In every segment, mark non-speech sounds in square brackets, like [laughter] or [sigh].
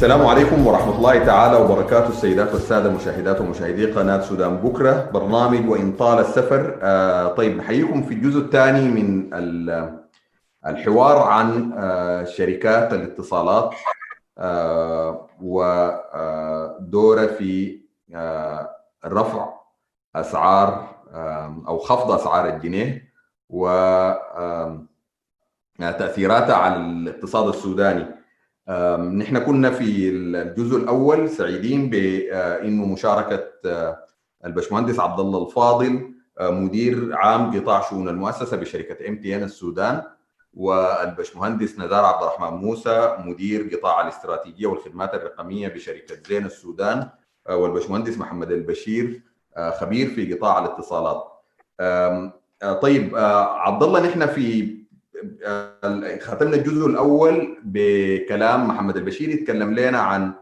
السلام عليكم ورحمة الله تعالى وبركاته السيدات والسادة مشاهدات ومشاهدي قناة سودان بكرة. برنامج وإن طال السفر. آه طيب نحييكم في الجزء الثاني من الحوار عن آه شركات الاتصالات. آه ودورها في رفع أسعار أو خفض أسعار الجنيه وتأثيراتها على الاقتصاد السوداني. نحن كنا في الجزء الأول سعيدين بانه مشاركة البشمهندس عبد الله الفاضل مدير عام قطاع شؤون المؤسسة بشركة ام تي ان السودان والبشمهندس ندار عبد الرحمن موسى مدير قطاع الاستراتيجية والخدمات الرقمية بشركة زين السودان والبشمهندس محمد البشير خبير في قطاع الاتصالات. طيب عبد الله نحن في ختمنا الجزء الأول بكلام محمد البشير يتكلم لنا عن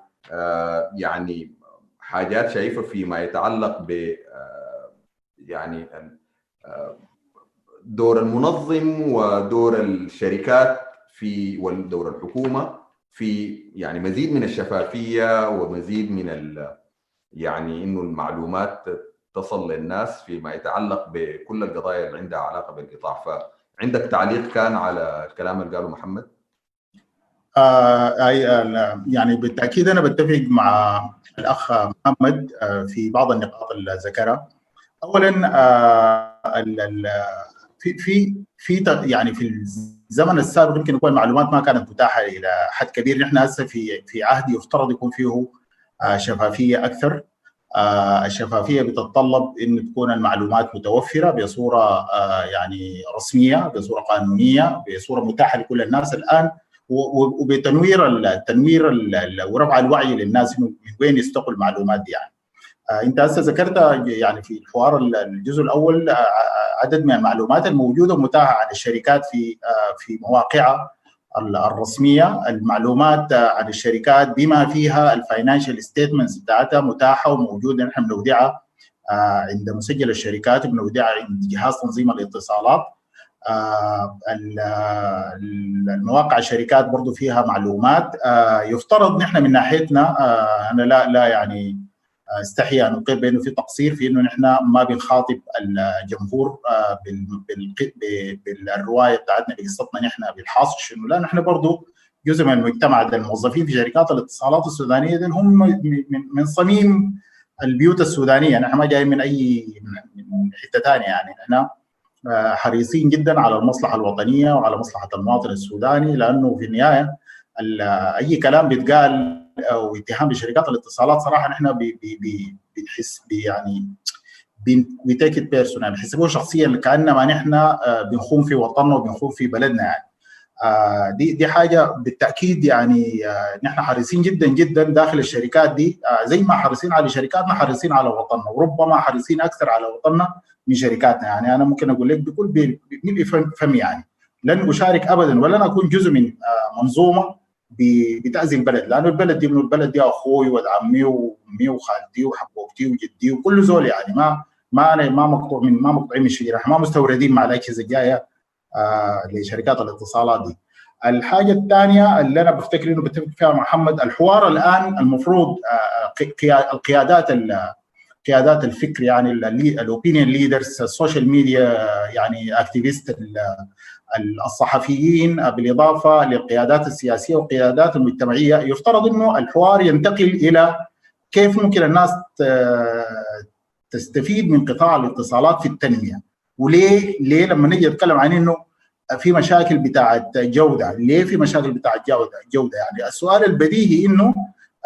يعني حاجات شايفة فيما يتعلق ب يعني دور المنظم ودور الشركات في ودور الحكومة في يعني مزيد من الشفافية ومزيد من ال يعني إنه المعلومات تصل للناس فيما يتعلق بكل القضايا اللي عندها علاقة بالقطاع. ف عندك تعليق كان على الكلام اللي قاله محمد؟ آه يعني بالتأكيد أنا بتفق مع الأخ محمد آه في بعض النقاط اللي ذكرها. اولا آه في في في يعني في الزمن السابق يمكن يكون المعلومات ما كانت متاحة إلى حد كبير، نحن هسه في في عهد يفترض يكون فيه شفافية أكثر آه الشفافية بتتطلب إن تكون المعلومات متوفرة بصورة آه يعني رسمية بصورة قانونية بصورة متاحة لكل الناس الآن وبتنوير التنوير ورفع الوعي للناس من وين يستقوا المعلومات دي يعني. آه أنت هسه ذكرت يعني في الحوار الجزء الأول عدد من المعلومات الموجودة متاحه عن الشركات في في مواقعها الرسمية المعلومات عن الشركات بما فيها ال financial statements بتاعتها متاحة وموجودة. نحن بنودعها عند مسجل الشركات وبنودعها عند جهاز تنظيم الاتصالات. المواقع الشركات برضو فيها معلومات. يفترض نحن من ناحيتنا أنا لا لا يعني استحي أن اقر بأنه في تقصير في أنه نحن ما بنخاطب الجمهور بالرواية بتاعتنا بقصتنا نحن بالحاصل شنو. لا نحن برضه جزء من المجتمع ده الموظفين في شركات الاتصالات السودانية ده هم من صميم البيوت السودانية. نحن ما جايين من اي من حتة ثانية يعني. نحن حريصين جدا على المصلحة الوطنية وعلى مصلحة المواطن السوداني لأنه في النهاية أي كلام بيتقال أو اتهام بشركات الاتصالات صراحة نحن بنحس يعني ب take it personal بنحسبوه شخصيا كأنما نحن بنخون في وطننا وبنخون في بلدنا يعني. دي دي حاجة بالتأكيد يعني نحن حريصين جدا جدا داخل الشركات دي. زي ما حريصين على شركاتنا حريصين على وطننا. وربما حريصين أكثر على وطننا من شركاتنا يعني. أنا ممكن أقول لك بكل فم يعني. لن أشارك ابدا ولن أكون جزء من منظومة. بتاذي البلد لأنه البلد دي من البلد دي أخوي وولد عمي وأمي وخالتي وحبوبتي وجدي وكل زول يعني ما ما ما مقطوع من ما مقطوعين من الشجره ما مستوردين مع الاجهزه الجايه آه لشركات الاتصالات دي. الحاجة الثانية اللي أنا بفتكر إنه بتفق فيها محمد الحوار الآن المفروض آه القيادات قيادات الفكر يعني ال opinion leaders ال social media يعني activist الصحفيين بالإضافة للقيادات السياسية والقيادات المجتمعية يفترض إنه الحوار ينتقل إلى كيف ممكن الناس تستفيد من قطاع الاتصالات في التنمية. وليه؟ ليه لما نيجي نتكلم عن إنه في مشاكل بتاعه جوده ليه في مشاكل بتاعه جوده جوده يعني السؤال البديهي إنه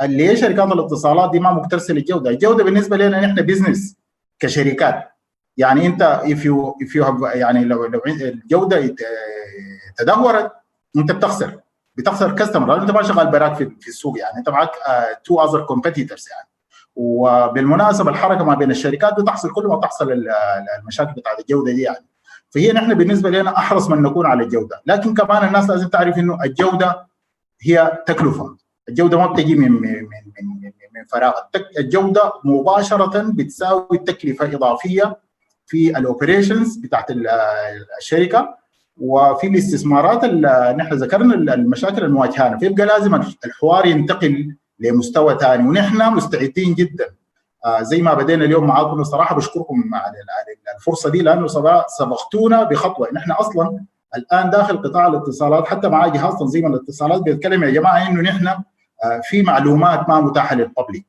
ليه شركات الاتصالات دي ما مكترثه للجودة؟ الجودة بالنسبة لنا نحن بزنس كشركات. يعني انت you if you have يعني لو لو الجودة تدهورت انت بتخسر. بتخسر customer انت ما شغال براك في, في السوق يعني انت معك two other competitors يعني. وبالمناسبة الحركة ما بين الشركات بتحصل كل ما تحصل المشاكل بتاعت الجودة دي يعني. فهي نحن بالنسبة لنا أحرص من نكون على الجودة. لكن كمان الناس لازم تعرف إنه الجودة هي تكلفة. الجودة ما بتجي من من من من, من فراغ. الجودة مباشرة بتساوي تكلفة إضافية في ال operations بتاعت الشركة وفي الاستثمارات اللي نحن ذكرنا المشاكل المواجهه فيبقى لازم الحوار ينتقل لمستوى ثاني ونحن مستعدين جدا. آه زي ما بدينا اليوم معاكم الصراحه بشكركم على الفرصة دي لأنه سبقتونا بخطوة. نحن أصلا الآن داخل قطاع الاتصالات حتى مع جهاز تنظيم الاتصالات بيتكلم يا جماعة إنه نحن آه في معلومات ما متاحة للببليك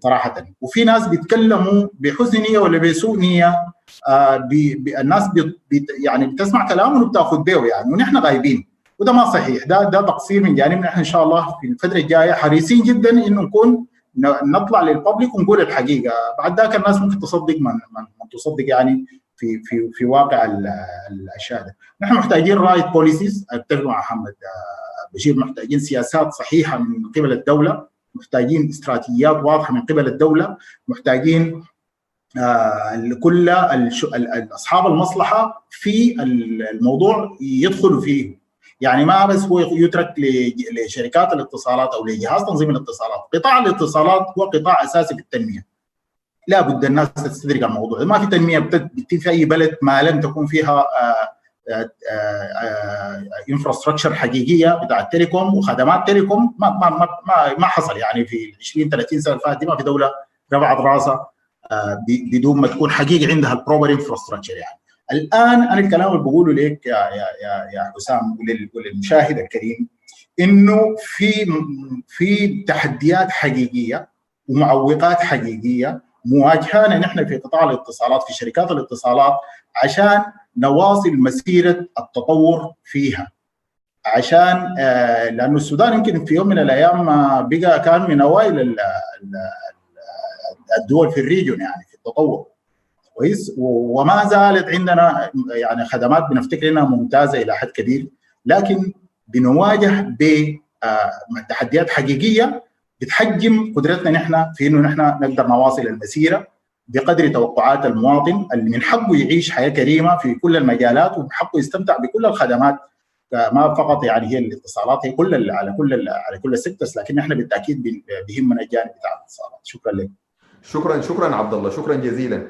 صراحة. وفي ناس بيتكلموا بحسن نية ولا بسوء نية بي بي الناس بي يعني بتسمع كلامهم وبتاخذ به يعني ونحن غايبين. وده ما صحيح. ده ده تقصير من جانبنا. إحنا إن شاء الله في الفترة الجاية حريصين جدا انه نكون نطلع لل public ونقول الحقيقة. بعد ذاك الناس ممكن تصدق من, من, من تصدق يعني في في في واقع الأشياء ده نحن محتاجين right policies أتفق مع محمد بشير. محتاجين سياسات صحيحة من قبل الدولة. محتاجين استراتيجيات واضحة من قبل الدولة. محتاجين آه كل أصحاب المصلحة في الموضوع يدخلوا فيه. يعني ما بس هو يترك لشركات الاتصالات أو لجهاز تنظيم الاتصالات، قطاع الاتصالات هو قطاع أساسي في التنمية. لا بد الناس تستدرك الموضوع، ما في تنمية بتتم في أي بلد ما لم تكون فيها infrastructure حقيقية بتاعت telecom وخدمات telecom. ما ما ما ما حصل. يعني في 20 30 سنة فاتت ما في دولة رفعت راسها. بدون ما تكون حقيقه عندها ال proper infrastructure يعني. الآن أنا الكلام اللي بقوله لك يا يا يا يا حسام وللمشاهد الكريم إنه في في تحديات حقيقية ومعوقات حقيقية مواجهانا نحن في قطاع الاتصالات في شركات الاتصالات عشان نواصل مسيرة التطور فيها عشان آه لأنه السودان يمكن في يوم من الأيام بقى كان من أوائل الدول في الريجون يعني في التطور. كويس؟ وما زالت عندنا يعني خدمات بنفتكر إنها ممتازة إلى حد كبير لكن بنواجه بتحديات حقيقية بتحجم قدرتنا نحن في إنه نحن نقدر نواصل المسيرة بقدر توقعات المواطن اللي من حقه يعيش حياة كريمة في كل المجالات ومن حقه يستمتع بكل الخدمات. ما فقط يعني هي الاتصالات هي كل على كل على كل السيكتورز لكن إحنا بالتأكيد بيهمنا الجانب بتاع الاتصالات. شكرا لك. شكرا شكرا عبد الله شكرا جزيلا.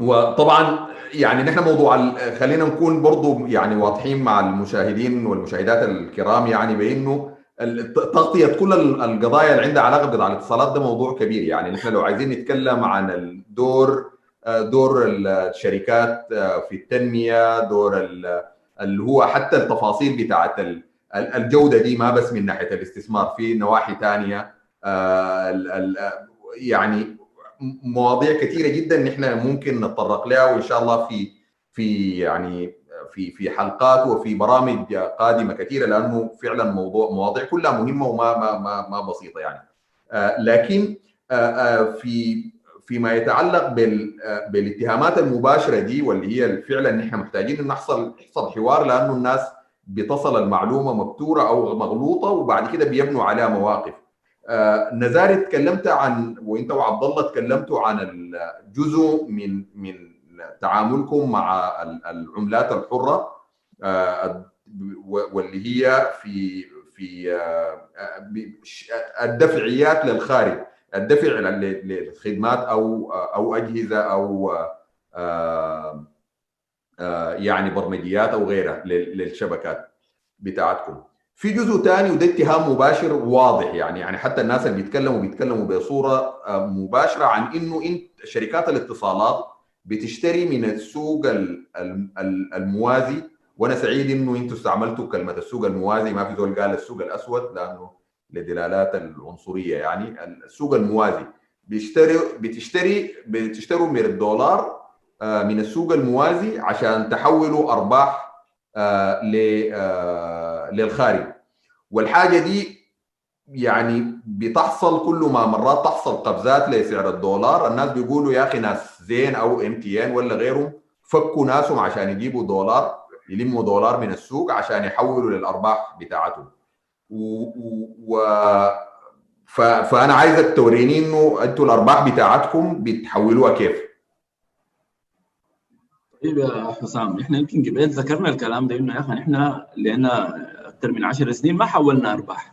وطبعا يعني نحن موضوع خلينا نكون برضو يعني واضحين مع المشاهدين والمشاهدات الكرام يعني بإنه تغطية كل القضايا اللي عندها علاقة بقطاع الاتصالات ده موضوع كبير. يعني نحن لو عايزين نتكلم عن الدور دور الشركات في التنمية دور اللي هو حتى التفاصيل بتاعت الجودة دي ما بس من ناحية الاستثمار في نواحي ثانية يعني مواضيع كثيرة جدا نحن ممكن نتطرق لها وإن شاء الله في في يعني في في حلقات وفي برامج قادمة كثيرة لأنه فعلا موضوع مواضيع كلها مهمة وما ما ما, ما بسيطة يعني. لكن في فيما يتعلق بالاتهامات المباشرة دي واللي هي فعلا نحن محتاجين نحصل يحصل حوار لأنه الناس بتصل المعلومة مبتورة أو مغلوطة وبعد كده بيبنوا عليها مواقف. آه نزاري تكلمت عن وإنت وعبد الله تكلمتوا عن الجزء من من تعاملكم مع العملات الحرة آه واللي هي في في آه الدفعيات للخارج الدفع للخدمات أو أو أجهزة أو يعني برمجيات أو غيرها للشبكات بتاعتكم. في جزء ثاني وده اتهام مباشر واضح يعني يعني حتى الناس اللي بيتكلموا بيتكلموا بصورة مباشرة عن إنه انت شركات الاتصالات بتشتري من السوق الموازي. وأنا سعيد إنه أنتم استعملتوا كلمة السوق الموازي ما في زول قال السوق الأسود لأنه لدلالات العنصرية يعني. السوق الموازي بيشتري بتشتري بتشتروا من الدولار من السوق الموازي عشان تحولوا أرباح للخارج. والحاجة دي يعني بتحصل كل ما مرات تحصل قفزات لسعر الدولار. الناس بيقولوا يا أخي ناس زين أو إم تي إن ولا غيرهم فكوا ناسهم عشان يجيبوا دولار يلموا دولار من السوق عشان يحولوا للأرباح بتاعتهم. و, و... ف... فأنا عايزك توريني إنه أنتوا الأرباح بتاعتكم بتحولوها كيف؟ طيب يا حسام إحنا يمكن قبل ذكرنا الكلام ده إنه يا أخي إحنا لنا أكثر من 10 سنين ما حولنا أرباح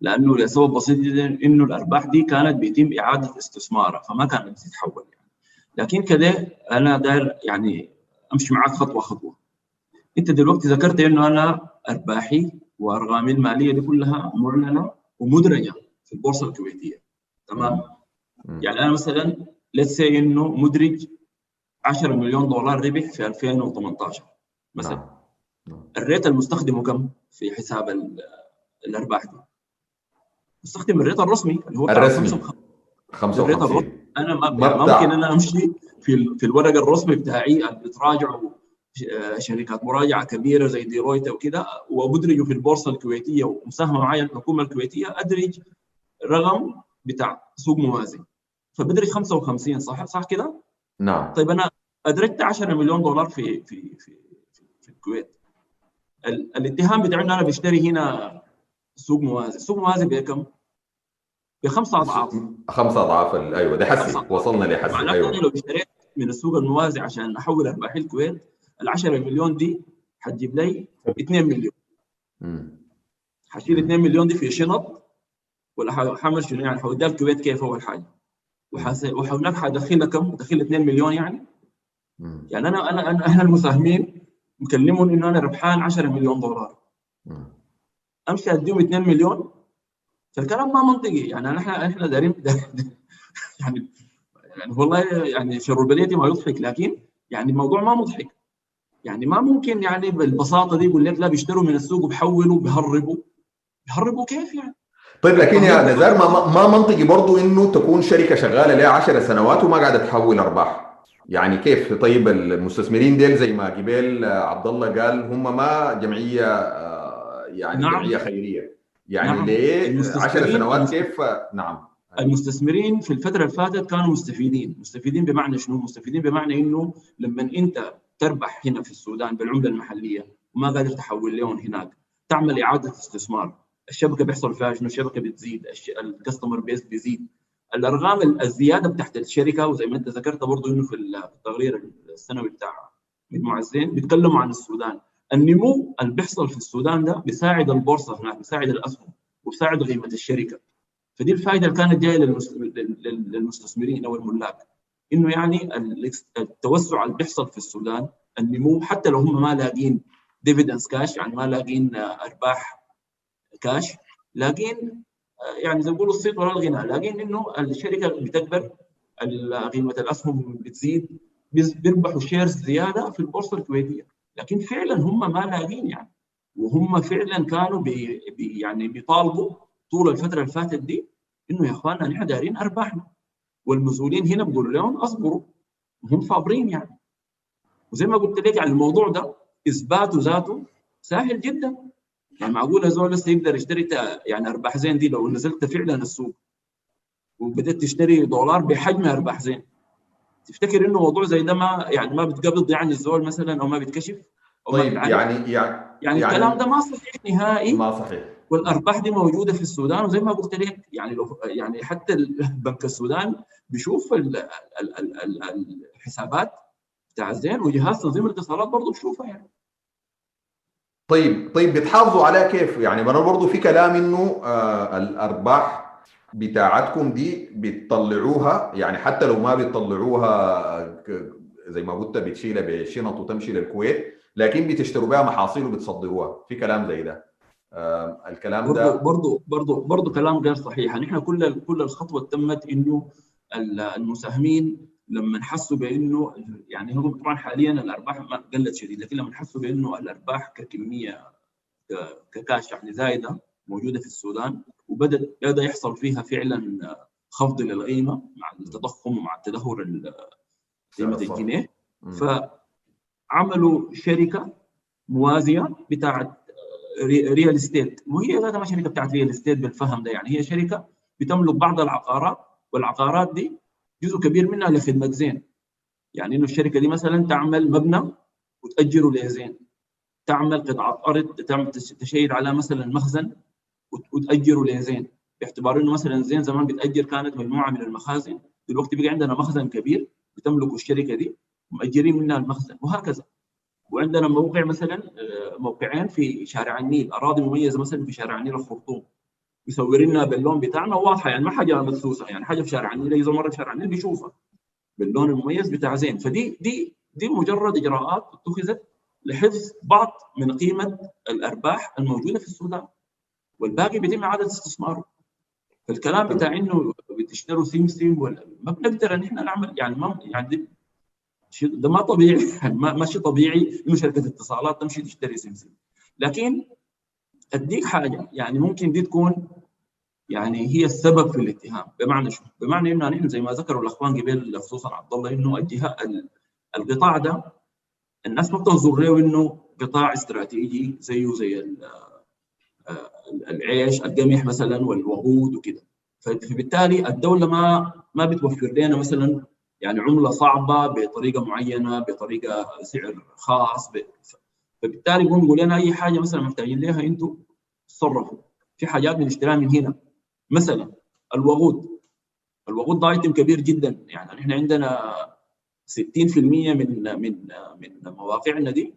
لأنه لسبب بسيط جدا إنه الأرباح دي كانت بيتم إعادة استثمارها فما كانت بتتحول يعني. لكن كده أنا داير يعني أمشي معاك خطوة خطوة أنت دلوقتي ذكرت إنه أنا أرباحي وارقامي المالية دي كلها معلنه ومدرجة في البورصة الكويتية تمام يعني أنا مثلا let's إنه مدرج 10 مليون دولار ربح في 2018 مثلا. نعم. ال rate المستخدمه كم في حساب ال- الأرباح دي؟ مستخدم ال rate الرسمي اللي هو الرسمي. 55. 55 أنا ما ممكن أنا أمشي في في الورق الرسمي بتاعي اللي بتراجعوا ش- آه، شركات مراجعة كبيرة زي ديرويت وكده وبدرجوا في البورصة الكويتية ومساهمة معايا الحكومة الكويتية أدرج رقم بتاع سوق موازي فبدرج 55 صح صح كده؟ نعم طيب أنا أدرجت 10 مليون دولار في في في في, في الكويت ال- الاتهام بتاعي انه أنا بشتري هنا سوق موازي، سوق موازي بكم؟ بخمسة أضعاف خمسة أضعاف أيوه ده حسي. وصلنا لحسي أيوه أنا لو اشتريت من السوق الموازي عشان أحول ارباح الكويت ال 10 مليون دي حتجيب لي 2 مليون. حشيل 2 مليون دي في شنط ولا حعمل شنو يعني حوديها الكويت كيف اول حاجة. وهناك حدخلها كم؟ دخل 2 مليون يعني مم. يعني أنا أنا انا إحنا المساهمين مكلمهم إنه أنا ربحان 10 مليون دولار. أمشي أديهم 2 مليون؟ فالكلام ما منطقي. يعني إحنا إحنا دايرين [laughs] يعني يعني والله يعني شر البلية ما يضحك لكن يعني الموضوع ما مضحك. يعني ما ممكن يعني بالبساطة دي يقول لك لا بيشتروا من السوق وبحولوا بيهربوا. بيهربوا كيف يعني؟ طيب لكن يا نزار ما, ما- ما منطقي برضو إنه تكون شركة شغالة لها 10 سنوات وما قاعدة تحول أرباح. يعني كيف طيب المستثمرين ديل زي ما آه، عبد الله قال هم ما جمعية آه، يعني نعم. جمعية خيرية يعني نعم. ليه المستثمرين- 10 سنوات كيف نعم المستثمرين في الفترة اللي فاتت كانوا مستفيدين، مستفيدين بمعنى شنو؟ مستفيدين بمعنى إنه لما أنت تربح هنا في السودان بالعمله المحلية وما قادر تحول لهم هناك، تعمل إعادة استثمار، الشبكة بيحصل فيها شنو؟ الشبكة بتزيد، الكاستمر بيس بيزيد. الأرقام ال- الزيادة بتاعت الشركة وزي ما أنت ذكرت برضه إنه في التقرير السنوي بتاع مجموعة زين بيتكلموا عن السودان، النمو اللي بيحصل في السودان ده بيساعد البورصة هناك، بيساعد الأسهم وبيساعد قيمة الشركة. فدي الفائده اللي كانت جاية للمس- لل- لل- للمستثمرين أو الملاك إنه يعني التوسع اللي بيحصل في السودان النمو حتى لو هم ما لاقين ديفيدنس كاش يعني ما لاقين أرباح كاش آه، يعني زي ما بيقولوا الصيت ولا الغنى لاقين إنه الشركة بتكبر قيمه الأسهم بتزيد بيربحوا shares زيادة في البورصة الكويتية. لكن فعلا هم ما لاقين يعني. وهم فعلا كانوا بي يعني بيطالبوا طول الفترة اللي فاتت دي إنه يا إخواننا نحن دايرين أرباحنا. والمسؤولين هنا بيقولوا لهم اصبروا هم صابرين يعني. وزي ما قلت لك يعني الموضوع ده إثباته ذاته سهل جدا. يعني معقول زول لسه يقدر يشتري يعني أرباح زين دي لو نزلت فعلا السوق وبدأت تشتري دولار بحجم أرباح زين. تفتكر إنه موضوع زي ده ما يعني ما بتقبض يعني الزول مثلا أو ما بيتكشف؟ أو ما طيب بيتعرف؟ يعني يعني يعني الكلام ده ما صحيح نهائي. ما صحيح. والأرباح دي موجودة في السودان وزي ما قلت لك يعني لو يعني حتى بنك السودان بيشوف ال- ال- ال- ال- الحسابات بتاع الزين وجهاز تنظيم الاتصالات برضه بيشوفها يعني. طيب طيب بتحافظوا عليها كيف؟ يعني أنا برضه في كلام إنه آه الأرباح بتاعتكم دي بتطلعوها. يعني حتى لو ما بتطلعوها ك- زي ما قلت بتشيلها بشنط وتمشي للكويت لكن بتشتروا بها محاصيل وبتصدروها. في كلام زي ده. آه الكلام برضه ده برضه برضه برضه كلام غير صحيح. نحن كل كل الخطوة تمت إنه ال- المساهمين لما حسوا بأنه يعني هم طبعا حاليا الأرباح ما قلت شديد لكن لما حسوا بأنه الأرباح ككمية ككاش يعني زايدة موجودة في السودان وبدأ بدأ يحصل فيها فعلا خفض للقيمة مع التضخم ومع التدهور ال- قيمه. الجنيه. فعملوا شركة موازية بتاعت ري- ريال استيت وهي ذاتها ما شركة بتاعت ريال استيت بالفهم ده يعني هي شركة بتملك بعض العقارات والعقارات دي جزء كبير منها لخدمة زين. يعني إنه الشركة دي مثلا تعمل مبنى وتأجره لزين. تعمل قطعة أرض تعمل تش- تشيد على مثلا مخزن وت- وتأجره لزين. باعتبار إنه مثلا زين زمان بتأجر كانت مجموعة من المخازن. دلوقتي بقى عندنا مخزن كبير بتملكه الشركة دي مأجرين منها المخزن وهكذا. وعندنا موقع مثلا آه، موقعين في شارع النيل أراضي مميزة مثلا في شارع النيل الخرطوم. مصورينها باللون بتاعنا واضحة يعني ما حاجة مدسوسة يعني حاجة في شارع النيل اذا مرة في شارع النيل بيشوفها باللون المميز بتاع زين. فدي دي دي مجرد إجراءات اتخذت لحفظ بعض من قيمة الأرباح الموجودة في السودان. والباقي بيتم إعادة استثماره. فالكلام بتاع إنه بتشتروا سيم ولا ما بنقدر إن إحنا نعمل يعني ما يعني ده ما طبيعي [laughs] ما ماشي طبيعي إنه شركة اتصالات تمشي تشتري سيم لكن اديك حاجة يعني ممكن دي تكون يعني هي السبب في الاتهام بمعنى شو؟ بمعنى إنه نحن زي ما ذكروا الأخوان قبل خصوصا عبد الله انه الجهه القطاع ده الناس ما بتنظر له إنه قطاع استراتيجي زيه زي العيش القمح مثلا والوقود وكده فبالتالي الدولة ما ما بتوفر لنا مثلا يعني عملة صعبة بطريقة معينة بطريقة سعر خاص فبالتالي بنقول لنا أي حاجة مثلا محتاجين لها أنتم تصرفوا في حاجات بنشتريها من هنا. مثلا الوقود. الوقود ده ايتم كبير جدا. يعني إحنا عندنا 60% من من من مواقعنا دي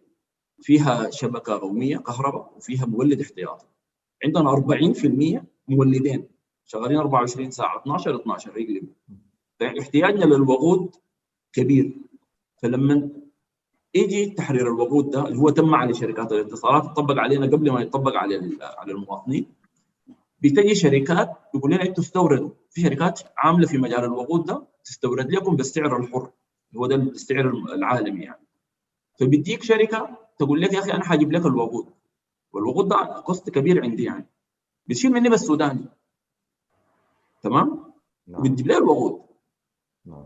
فيها شبكة قومية كهرباء وفيها مولد احتياطي. عندنا 40% مولدين. شغالين 24 ساعة 12 12 يقلبوا فاحتياجنا للوقود كبير. فلما يجي تحرير الوقود ده اللي هو تم على شركات الاتصالات يطبق علينا قبل ما يطبق على على المواطنين. بتجي شركات يقول لنا أنتوا استوردوا. في شركات عاملة في مجال الوقود ده تستورد لكم بالسعر الحر هو ده السعر العالمي يعني. فبيديك شركة تقول لك يا أخي أنا حاجيب لك الوقود. والوقود ده كوست كبير عندي يعني. بتشيل مني بس سوداني. تمام؟ نعم. وبتجيب لي الوقود. نعم.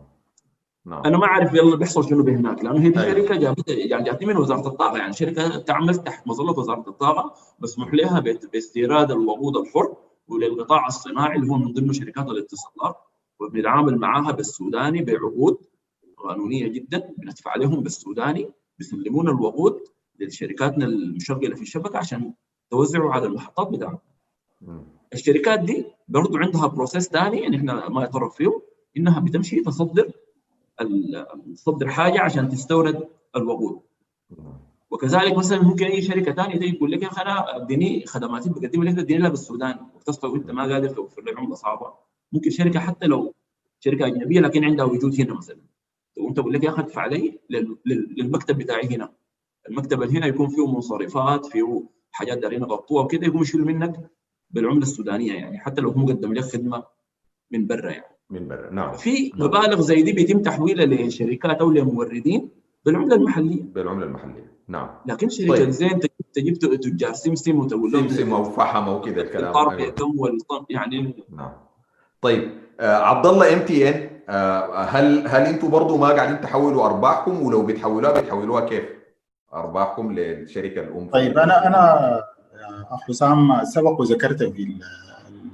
نعم. أنا ما أعرف يلا بيحصل شنو بهناك لأنه هي دي أيوة. شركة جابت يعني جاتني من وزارة الطاقة يعني شركة تعمل تحت مظلة وزارة الطاقة مسموح لها باستيراد الوقود الحر وللقطاع الصناعي اللي هو من ضمن شركات الاتصالات وبنتعامل معاها بالسوداني بعقود قانونية جدا بندفع لهم بالسوداني بيسلمونا الوقود لشركاتنا المشغلة في الشبكة عشان توزعوا على المحطات بتاعتنا. الشركات دي برضه عندها بروسيس ثاني يعني إحنا ما يطرق فيه إنها بتمشي تصدر تصدر حاجة عشان تستورد الوقود. وكذلك مثلا ممكن أي شركة ثانية تيجي تقول لك يا أخي أنا أديني خدماتي بقدم لك اديني لها بالسودان وتصفى وأنت ما قادر توفر لي عمله صعبه ممكن شركة حتى لو شركة أجنبية لكن عندها وجود هنا مثلا. وأنت تقول لك يا أخي ادفع لي للمكتب بتاعي هنا. المكتب اللي هنا يكون فيه منصرفات فيه حاجات دارين يغطوها وكده يقوم يشيل منك بالعملة السودانية يعني حتى لو هو مقدم لك خدمة من برا يعني. من برا. نعم. في مبالغ زي دي بيتم تحويلها لشركات أو لموردين بالعملة المحلية. بالعملة المحلية. نعم. لكن شركة طيب. زين تجيب تجار سمسم وتقول لهم سمسم أو فحم أو كذا الكلام. أيوة. يعني نعم. طيب آه عبد الله إم تي إن هل هل أنتم برضه ما قاعدين تحولوا أرباحكم؟ ولو بتحولوها بتحولوها كيف؟ أرباحكم للشركة الأم. طيب أنا أنا أخ حسام سبق وذكرت في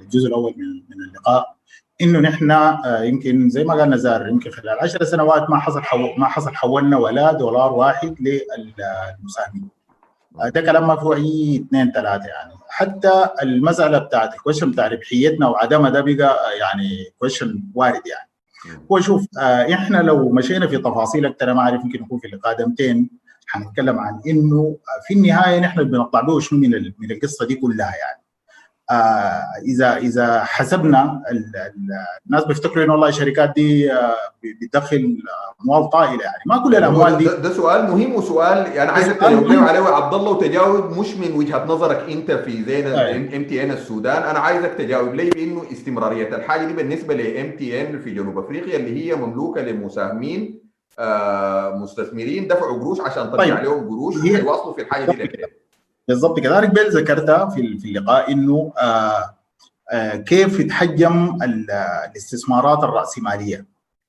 الجزء الأول من من اللقاء. إنه نحن يمكن زي ما قال نزار يمكن خلال 10 سنوات ما حصل حو... ما حصل حولنا ولا دولار واحد للمساهمين. ده كلام ما فيه إي اثنين ثلاثة يعني. حتى المسألة بتاعت الكويشن بتاع ربحيتنا وعدمها ده بقى يعني question وارد يعني. هو شوف إحنا لو مشينا في تفاصيل أكثر ما أعرف يمكن يكون في اللقاء دمتين حنتكلم عن إنه في النهاية نحن بنطلع به شنو من من القصة دي كلها يعني. آه اذا إذا حسبنا الناس بيفتكروا إنه والله الشركات دي آه بتدخل أموال طائلة يعني. ما كل الأموال دي. ده, ده سؤال مهم وسؤال يعني عايزك تجاوب عليه. عبد الله وتجاوب مش من وجهة نظرك أنت في زي MTN السودان. أنا عايزك تجاوب لي بانه استمرارية الحاجة دي بالنسبة ل MTN في جنوب أفريقيا اللي هي مملوكة لمساهمين آه مستثمرين دفعوا قروش عشان ترجع طيب. لهم قروش يواصلوا في الحاجة دي لكده بالضبط كذلك قبيل ذكرتها في في اللقاء إنه آه آه كيف يتحجم الاستثمارات الرأسمالية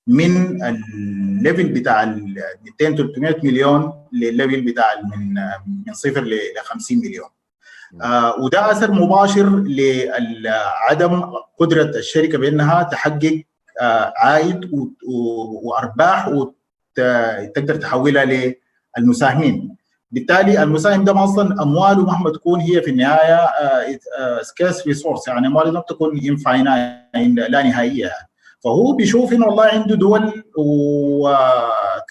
من ال level بتاع ال 200 300 مليون للل level بتاع من من صفر ل 50 مليون. آه وده أثر مباشر لعدم قدرة الشركة بأنها تحقق عائد وأرباح وتقدر تحولها للمساهمين. بالتالي المساهم ده أصلا أمواله مهما تكون هي في النهاية scarce resource يعني امواله لم تكن لا نهائية. فهو بيشوف إنه والله عنده دول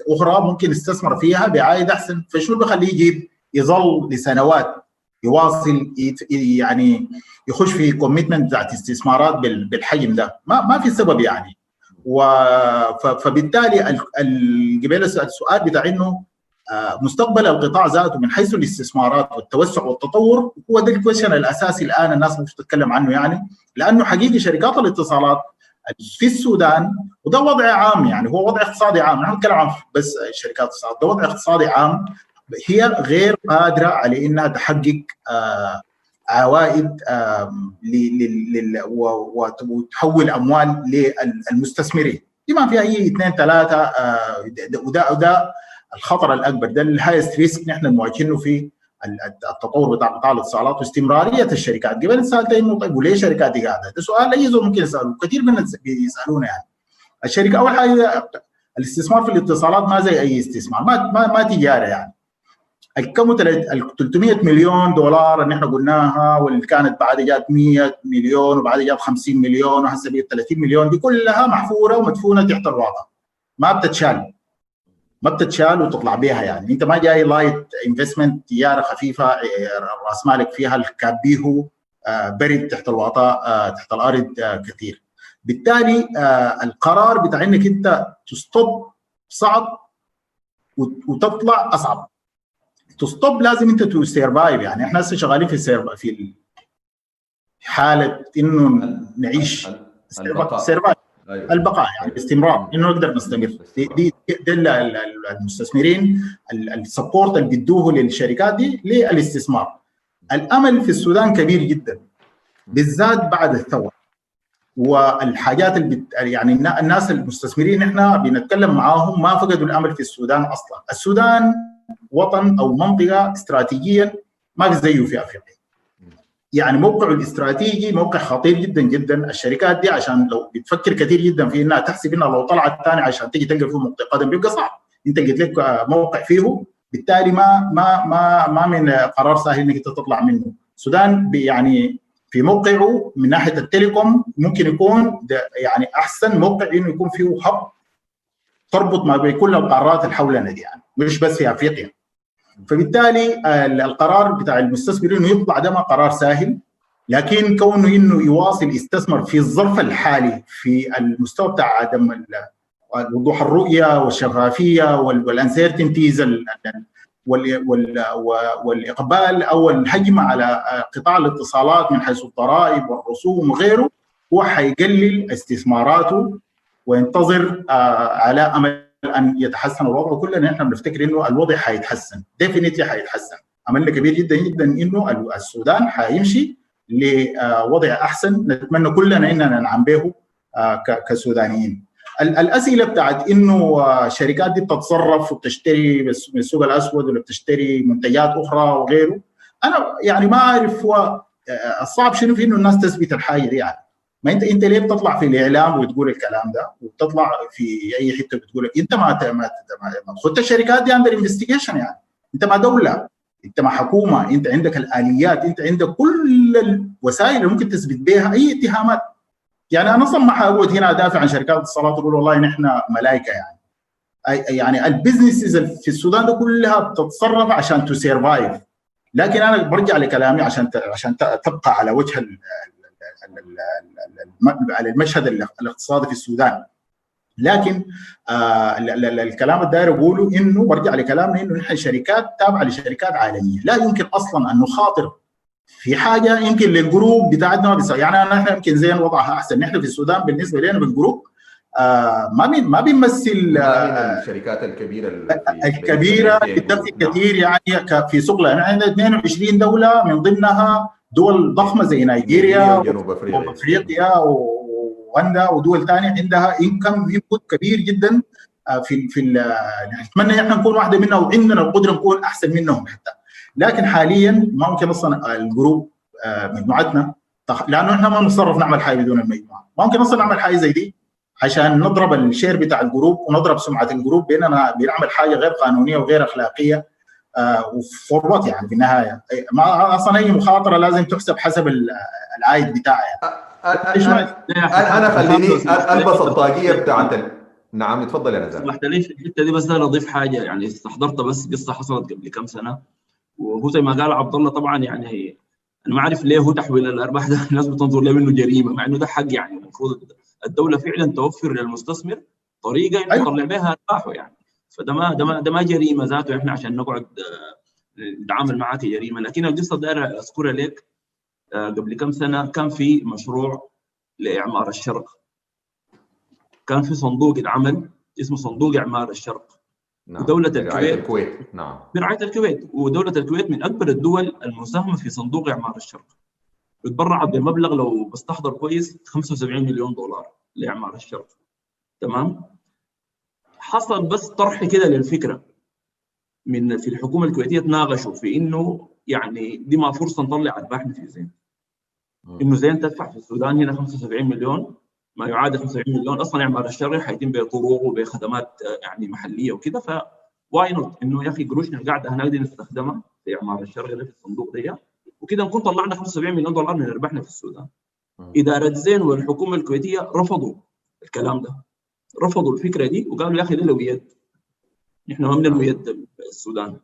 أخرى ممكن يستثمر فيها بعائد أحسن. فشنو بيخليه يجيب؟ يظل لسنوات يواصل يعني يخش في commitment بتاعت استثمارات بالحجم ده. ما ما في سبب يعني. و فبالتالي قبل السؤال بتاع إنه مستقبل القطاع ذاته من حيث الاستثمارات والتوسع والتطور هو ده ال question الأساسي الآن الناس المفروض تتكلم عنه يعني. لأنه حقيقي شركات الاتصالات في السودان وده وضع عام يعني هو وضع اقتصادي عام نحن نتكلم عن بس شركات الاتصالات ده وضع اقتصادي عام هي غير قادرة على إنها تحقق آه عوائد وتحول أموال للمستثمرين. بما في أي اثنين ثلاثة وده وده الخطر الأكبر ده ال highest risk نحن نواجهه في التطور بتاع قطاع الاتصالات واستمرارية الشركات. قبل سالت انه طيب وليه الشركات دي قاعدة؟ ده سؤال أي زول ممكن يسأله كثير من بيسألونا يعني. الشركة أول حاجة الاستثمار في الاتصالات ما زي أي استثمار ما ما, ما تجارة يعني. الكم ال 300 مليون دولار اللي إحنا قلناها واللي كانت بعد جات 100 مليون وبعد جات 50 مليون وهسه بقت 30 مليون دي كلها محفورة ومدفونة تحت الواقع ما بتتشال. ما بتتشال وتطلع بها يعني. انت ما جاي light investment تجاره خفيفة رأس مالك فيها ال CAPEX برضه تحت الواطه تحت الأرض كثير. بالتالي القرار بتاع إنك أنت ت stop صعب وتطلع أصعب. ت stop لازم أنت to survive يعني. إحنا هسه شغالين في ال survive في حالة إنه نعيش البقاء أيوة. البقاء يعني الاستمرار إنه نقدر نستمر. دي دي المستثمرين ال support اللي بيدوه للشركات دي للاستثمار. الأمل في السودان كبير جدا بالذات بعد الثورة. والحاجات اللي بت... يعني الناس المستثمرين إحنا بنتكلم معاهم ما فقدوا الأمل في السودان أصلا. السودان وطن أو منطقة استراتيجيا ما في زيه في أفريقيا. يعني موقعه الاستراتيجي موقع خطير جدا جدا. الشركات دي عشان لو بتفكر كثير جدا في إنها تحسب إنها لو طلعت ثاني عشان تيجي تلقى فيه منطقه قدم بيبقى صعب. أنت قلت لك موقع فيه بالتالي ما ما ما ما من قرار سهل إنك أنت تطلع منه. السودان يعني في موقعه من ناحية التليكوم ممكن يكون يعني أحسن موقع إنه يكون فيه هب تربط ما بين كل القارات اللي حولنا دي يعني مش بس في أفريقيا. فبالتالي القرار بتاع المستثمر إنه يطلع ده ما قرار سهل لكن كونه إنه يواصل يستثمر في الظرف الحالي في المستوى بتاع عدم وضوح الرؤية والشفافية وال uncertainties والإقبال أو الهجمة على قطاع الاتصالات من حيث الضرائب والرسوم وغيره هو حيقلل استثماراته وينتظر على أمل أن يتحسن الوضع وكلنا إحنا بنفتكر إنه الوضع حيتحسن definitely حيتحسن املنا كبير جدا جدا إنه السودان حيمشي لوضع أحسن نتمنى كلنا إننا ننعم به كسودانيين. الأسئلة بتاعت إنه الشركات دي بتتصرف وبتشتري من السوق الأسود ولا بتشتري منتجات أخرى وغيره. أنا يعني ما أعرف هو الصعب شنو في إنه الناس تثبت الحاجة دي يعني. ما انت انت ليه بتطلع في الإعلام وتقول الكلام ده؟ وبتطلع في أي حتة بتقول إنت ما ما خدت الشركات دي under investigation يعني. انت ما دولة انت ما حكومة انت عندك الآليات انت عندك كل الوسائل اللي ممكن تثبت بها أي اتهامات. يعني أنا أصلا ما حقعد هنا أدافع عن شركات الاتصالات وأقول والله نحن ملائكه يعني. يعني ال businesses في السودان ده كلها بتتصرف عشان ت survive لكن أنا برجع لكلامي عشان عشان تبقى على وجه على المشهد الاقتصادي في السودان. لكن آه الكلام الداير اقوله إنه برجع لكلامنا إنه نحن شركات تابعة لشركات عالمية. لا يمكن أصلا أن نخاطر في حاجة يمكن لل group بتاعتنا ما يعني نحن يمكن زين وضعها أحسن. نحن في السودان بالنسبة لنا بال group آه ما بين ما بيمثل آه الشركات الكبيرة الكبيرة بتدخل كثير يعني في سوقنا يعني عندنا 22 دولة من ضمنها دول ضخمة زي نيجيريا وجنوب أفريقيا. وافريقيا ويوغندا ودول ثانية عندها income input كبير جدا في في نتمنى إحنا نكون واحدة منها وعندنا القدرة نكون أحسن منهم حتى. لكن حاليا ما ممكن أصلا ال group مجموعتنا لأنه إحنا ما نتصرف نعمل حاجة بدون المجموعة. ما ممكن أصلا نعمل حاجة زي دي عشان نضرب ال share بتاع ال group ونضرب سمعة ال group باننا بنعمل حاجة غير قانونية وغير أخلاقية. وفورمات يعني في النهاية. ما أصلا أي مخاطرة لازم تحسب حسب العائد بتاعها أنا أنا خليني ألبس الطاقية بتاعت نعم تفضل يا نزار. سمحت لي في الحتة دي بس أنا أضيف حاجة. يعني استحضرت بس قصة حصلت قبل كم سنة. وهو زي ما قال عبد الله طبعا يعني أنا ما أعرف ليه هو تحويل الأرباح ده. [laughs] الناس بتنظر له إنه جريمة مع إنه ده حق يعني. المفروض الدولة فعلا توفر للمستثمر طريقة إنه يطلع بها أرباحه يعني. فده ما ده ما ده ما جريمة ذاته إحنا عشان نقعد نتعامل معها كجريمه لكن القصة داير أذكرها لك قبل كم سنة كان في مشروع لإعمار الشرق. كان في صندوق اتعمل اسمه صندوق إعمار الشرق. نعم. ودولة برعاية الكويت. الكويت. نعم. برعاية الكويت. ودولة الكويت من أكبر الدول المساهمة في صندوق إعمار الشرق. بتبرعت بمبلغ لو بستحضر كويس 75 مليون دولار لإعمار الشرق. تمام؟ حصل بس طرح كده للفكرة. من في الحكومة الكويتية تناقشوا في إنه يعني دي ما فرصة نطلع ارباح في زين. مم. إنه زين تدفع في السودان هنا 75 مليون ما يعادل 75 مليون. أصلا اعمار الشرق حيتم بطرق وبخدمات آه، يعني محلية وكده ف why not إنه يا أخي قروشنا القاعدة هناك دي نستخدمها في إعمار الشرق ده في الصندوق ده وكده نكون طلعنا 75 مليون دولار من ارباحنا في السودان. مم. إدارة زين والحكومة الكويتية رفضوا الكلام ده. رفضوا الفكرة دي وقالوا يا أخي ده aid. نحن ما بنلو aid السودان.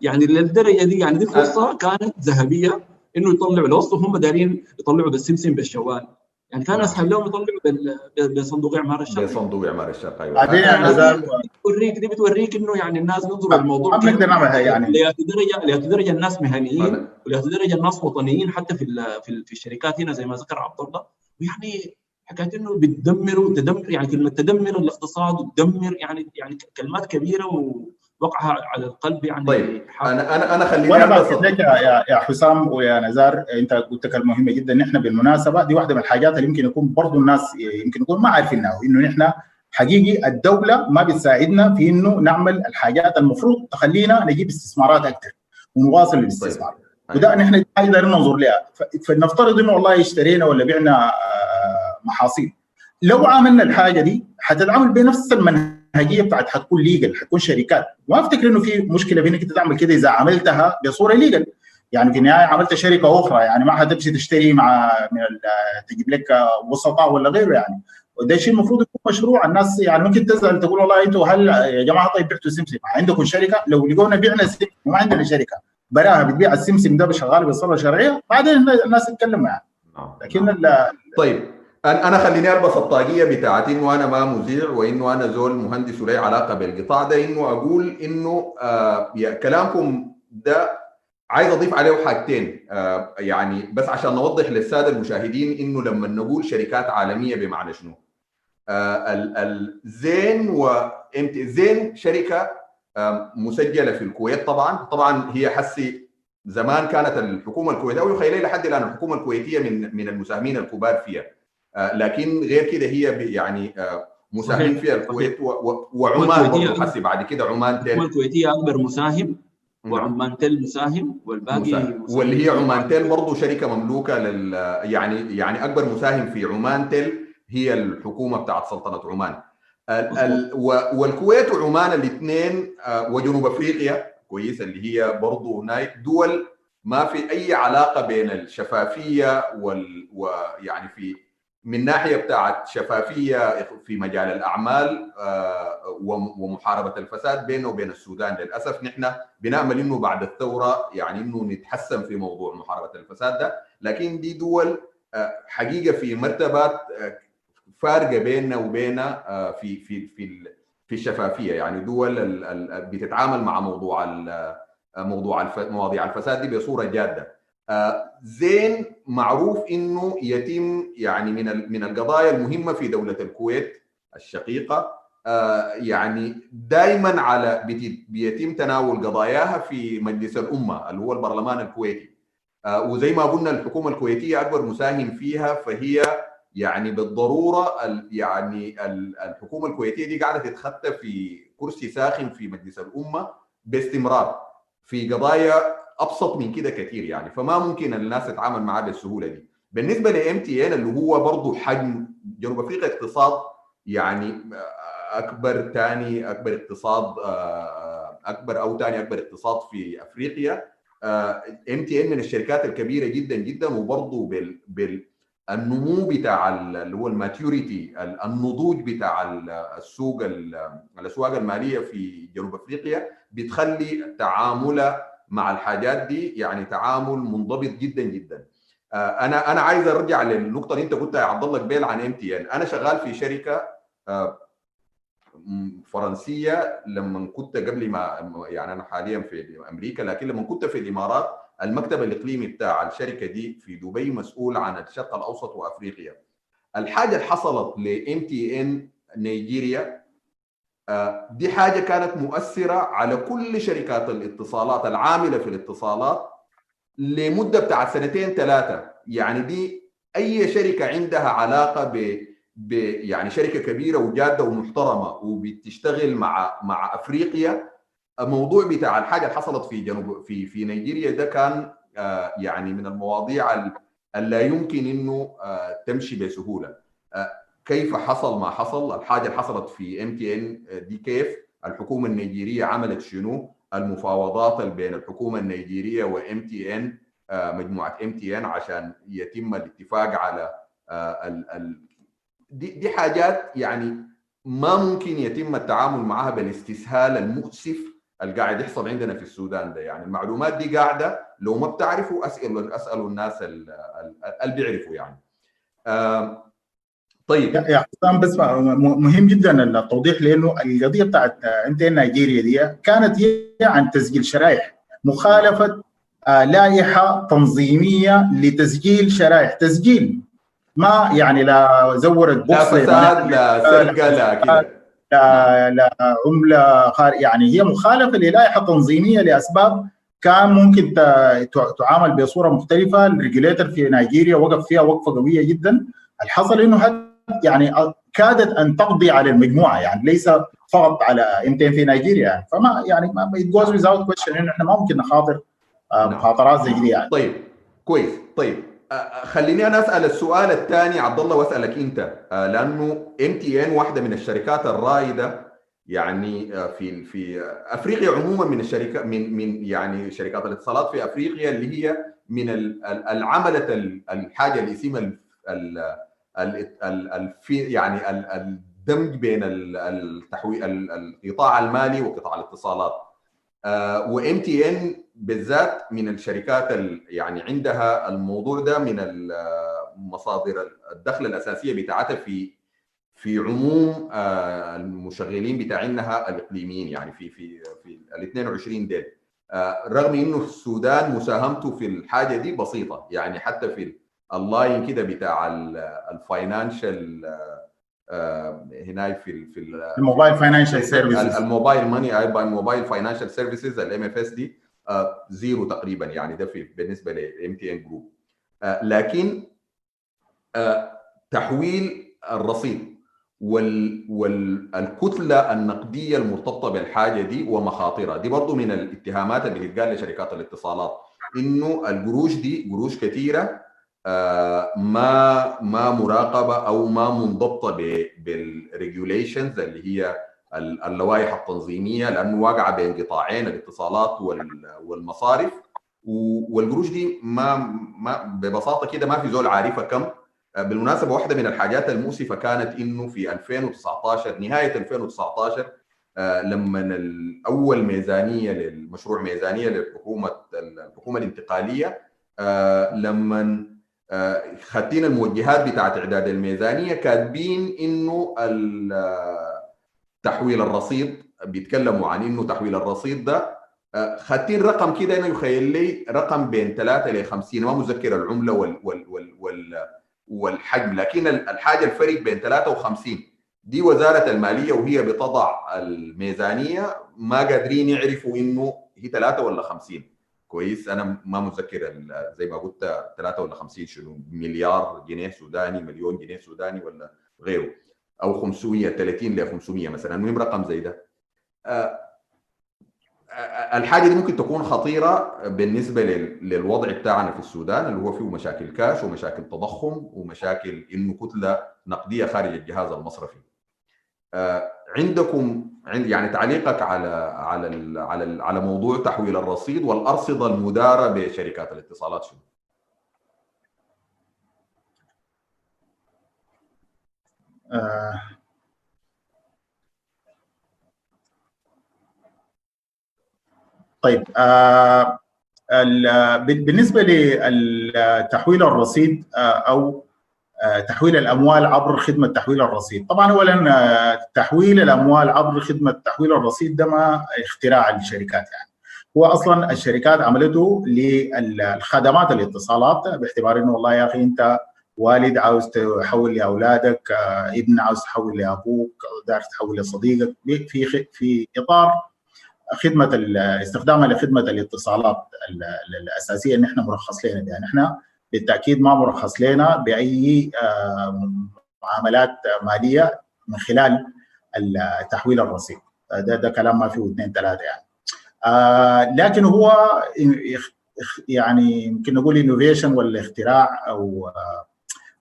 يعني للدرجة دي يعني دي فرصة كانت ذهبية إنه يطلعوا. الوسط وهم دارين يطلعوا بالسمسم بالشوال. يعني كان. أسهل لهم يطلعوا بال- بصندوق إعمار الشرق. بصندوق إعمار الشرق أيوه. بعدين دي بتوريك دي بتوريك إنه يعني الناس بينظروا الموضوع ما بنقدر نعملها يعني. لهذه درجه لهذه درجة الناس مهنيين أنا- ولهذه درجة الناس وطنيين حتى في ال- في, ال- في الشركات هنا زي ما ذكر عبد الله. ويعني حكاية إنه بتدمروا تدمر يعني كلمة تدمر الاقتصاد وتدمر يعني يعني كلمات كبيرة ووقعها على القلب يعني طيب. أنا أنا أنا خليني وأنا لك يا يا- حسام ويا نزار أنت قلت كلمة مهمة جدا نحن بالمناسبة دي واحدة من الحاجات اللي يمكن يكون برضه الناس يمكن يكون ما عارفينها إنه نحن حقيقي الدولة ما بتساعدنا في إنه نعمل الحاجات المفروض تخلينا نجيب استثمارات أكثر ونواصل الاستثمار. وده نحن حاجة ننظر لها فلنفترض إنه والله اشترينا ولا بعنا محاصيل. لو عملنا الحاجة دي حتتعامل بنفس المنهجية بتاعت حتكون ليجل حتكون شركات. ما أفتكر إنه في مشكلة في انك أنت تعمل كده إذا عملتها بصورة ليجل يعني في النهاية عملت شركة أخرى يعني ما حتمشي تشتري مع من تجيب لك وسطاء ولا غيره يعني. وده شيء المفروض يكون مشروع. الناس يعني ممكن تسال تقول والله أنتوا هل يا جماعة طيب بعتوا سمسم؟ عندكم شركة؟ لو لقونا بعنا سمسم ما عندنا شركة. براها بتبيع السمسم ده شغال بصوره شرعيه بعدين الناس تتكلم يعني نعم. لكن ال- طيب. أنا خليني ألبس الطاقية بتاعت إنه أنا ما مذيع وإنه أنا زول مهندس ولي علاقة بالقطاع ده إنه أقول إنه آه كلامكم ده عايز أضيف عليه حاجتين آه يعني بس عشان نوضح للسادة المشاهدين إنه لما نقول شركات عالمية بمعنى شنو؟ آه ال- ال- زين شركة آه مسجلة في الكويت طبعا طبعا هي حسي زمان كانت الحكومة الكويتية أو يخيل لحد الآن الحكومة الكويتية من من المساهمين الكبار فيها لكن غير كده هي يعني آه، مساهمين. فيها الكويت وعمان. برضه حسي بعد كده عمان تل الكويتية اكبر مساهم وعمان تل مساهم والباقي مساهم. مساهم. واللي هي عمان تل برضه شركة مملوكة لل يعني يعني أكبر مساهم في عمان تل هي الحكومة بتاعت سلطنة عمان ال- والكويت وعمان الاثنين وجنوب أفريقيا كويس اللي هي برضه هناك دول ما في أي علاقة بين الشفافية وال ويعني في من ناحية بتاعت شفافية في مجال الأعمال آه، وم- ومحاربة الفساد بينه وبين السودان للأسف. نحن بنأمل إنه بعد الثورة يعني إنه نتحسن في موضوع محاربة الفساد ده. لكن دي دول آه، حقيقة في مرتبات آه، فارقة بيننا وبينها آه، في في في في الشفافية. يعني دول بتتعامل مع موضوع موضوع مواضيع الفساد دي بصورة جادة. زين معروف إنه يتم يعني من من القضايا المهمة في دولة الكويت الشقيقة. آه، يعني دائما على بيتم تناول قضاياها في مجلس الأمة اللي هو البرلمان الكويتي. آه، وزي ما قلنا الحكومة الكويتية أكبر مساهم فيها فهي يعني بالضرورة ال- يعني ال- الحكومة الكويتية دي قاعدة تتخطى في كرسي ساخن في مجلس الأمة باستمرار. في قضايا أبسط من كده كثير يعني. فما ممكن الناس تتعامل معاه بالسهولة دي. بالنسبة ل MTN اللي هو برضه حجم جنوب أفريقيا اقتصاد يعني أكبر ثاني أكبر اقتصاد آه، أكبر أو ثاني أكبر اقتصاد في أفريقيا MTN من الشركات الكبيرة جدا جدا وبرضه بال بال النمو بتاع ال- اللي هو ال maturity النضوج بتاع ال- السوق ال- الأسواق المالية في جنوب أفريقيا بتخلي تعامله مع الحاجات دي يعني تعامل منضبط جدا جدا. آه، أنا أنا عايز أرجع للنقطة اللي أنت قلتها يا عبد الله قبيل عن MTN. أنا شغال في شركة آه، فرنسية لما كنت قبل ما يعني أنا حاليا في أمريكا لكن لما كنت في الإمارات المكتب الإقليمي بتاع الشركة دي في دبي مسؤول عن الشرق الأوسط وأفريقيا. الحاجة اللي حصلت ل MTN نيجيريا دي حاجة كانت مؤثرة على كل شركات الاتصالات العاملة في الاتصالات لمدة بتاعت سنتين ثلاثة يعني دي أي شركة عندها علاقة ب ب يعني شركة كبيرة وجادة ومحترمة وبتشتغل مع مع أفريقيا. الموضوع بتاع الحاجة اللي حصلت في جنوب في في نيجيريا ده كان يعني من المواضيع اللي يمكن إنه تمشي بسهولة. كيف حصل ما حصل. الحاجة اللي حصلت في MTN دي كيف الحكومة النيجيرية عملت شنو؟ المفاوضات اللي بين الحكومة النيجيرية و MTN مجموعة MTN عشان يتم الاتفاق على ال ال دي دي حاجات يعني ما ممكن يتم التعامل معها بالاستسهال المؤسف اللي قاعد يحصل عندنا في السودان ده. يعني المعلومات دي قاعدة لو ما بتعرفوا أسألوا أسألوا الناس اللي بيعرفوا يعني. آه طيب. يا حسام بس مهم جدا التوضيح لأنه القضية بتاعت أنت نيجيريا دي كانت هي عن تسجيل شرائح مخالفة لائحة تنظيمية لتسجيل شرائح. تسجيل ما يعني لا زورت بورصه لا فساد لا سرقة لا كده. لا لا عملة يعني هي مخالفة للائحة تنظيميه لأسباب كان ممكن تعامل بصورة مختلفة. ال regulator في نيجيريا وقف فيها وقفة قوية جدا. الحصل إنه يعني كادت أن تقضي على المجموعة يعني ليس فقط على MTN في نيجيريا. يعني فما يعني ما without question إنه إحنا ما ممكن نخاطر مخاطرات زي دي يعني. طيب كويس. طيب خليني أنا أسأل السؤال الثاني عبد الله وأسألك أنت لأنه MTN واحدة من الشركات الرائدة يعني في في أفريقيا عموما من الشركات من من يعني شركات الاتصالات في أفريقيا اللي هي من العملة الحاجة اللي اسمها يعني الدمج بين التحويل القطاع المالي وقطاع الاتصالات. وام تي ان بالذات من الشركات يعني عندها الموضوع ده من مصادر الدخل الأساسية بتاعتها في في عموم المشغلين بتاعينها الإقليميين يعني في في في ال 22 ديل. رغم إنه السودان مساهمته في الحاجة دي بسيطة يعني حتى في ال line كده بتاع ال financial هنا في في ال mobile financial services ال mobile money أيضا ال mobile financial services ال MFS دي zero تقريبا يعني ده في بالنسبة ل MTN group لكن تحويل الرصيد وال والكتله النقدية المرتبطة بالحاجة دي ومخاطرها. دي برضه من الاتهامات اللي بتتقال لشركات الاتصالات إنه القروش دي قروش كثيره ما ما مراقبة أو ما منضبطة بالريجوليشنز اللي هي اللوائح التنظيمية لأنه واقعة بين قطاعين الاتصالات والمصارف. والقروش دي ما ما ببساطة كده ما في زول عارفها كم. بالمناسبة واحدة من الحاجات المؤسفة كانت إنه في 2019 نهاية 2019 لما اول ميزانية للمشروع ميزانية للحكومة الحكومة الانتقالية لما خدين الموجهات بتاعت إعداد الميزانية كاتبين إنه تحويل الرصيد بيتكلموا عن إنه تحويل الرصيد ده خدين رقم كده إنه يخيل لي رقم بين 3 ل 50 ما متذكر العملة وال وال وال وال والحجم لكن الحاجة الفرق بين 53 دي وزارة المالية وهي بتضع الميزانية ما قادرين يعرفوا إنه هي 3 ولا 50 كويس. أنا ما متذكر زي ما قلت 3 ولا 50 شنو مليار جنيه سوداني مليون جنيه سوداني ولا غيره. أو 530 ل 500 مثلا. المهم رقم زي ده؟ الحاجة دي ممكن تكون خطيرة بالنسبة للوضع بتاعنا في السودان اللي هو فيه مشاكل كاش ومشاكل تضخم ومشاكل إنه كتلة نقدية خارج الجهاز المصرفي. عندكم يعني تعليقك على على على على موضوع تحويل الرصيد والأرصدة المدارة بشركات الاتصالات شنو؟ آه طيب آه بالنسبة لتحويل الرصيد آه أو تحويل الأموال عبر خدمة تحويل الرصيد. طبعا اولا تحويل الأموال عبر خدمة تحويل الرصيد ده ما اختراع الشركات يعني. هو أصلا الشركات عملته للخدمات الاتصالات باعتبار إنه والله يا أخي أنت والد عاوز تحول لأولادك ابن عاوز تحول لأبوك داير تحول لصديقك. في في إطار خدمة استخدامها لخدمة الاتصالات الأساسية اللي إحنا مرخص لنا بها. نحن بالتأكيد ما مرخص لنا بأي معاملات مالية من خلال تحويل الرصيد. ده ده كلام ما فيه اثنين ثلاثة يعني. آه لكن هو يعني يمكن نقول انوفيشن ولا اختراع أو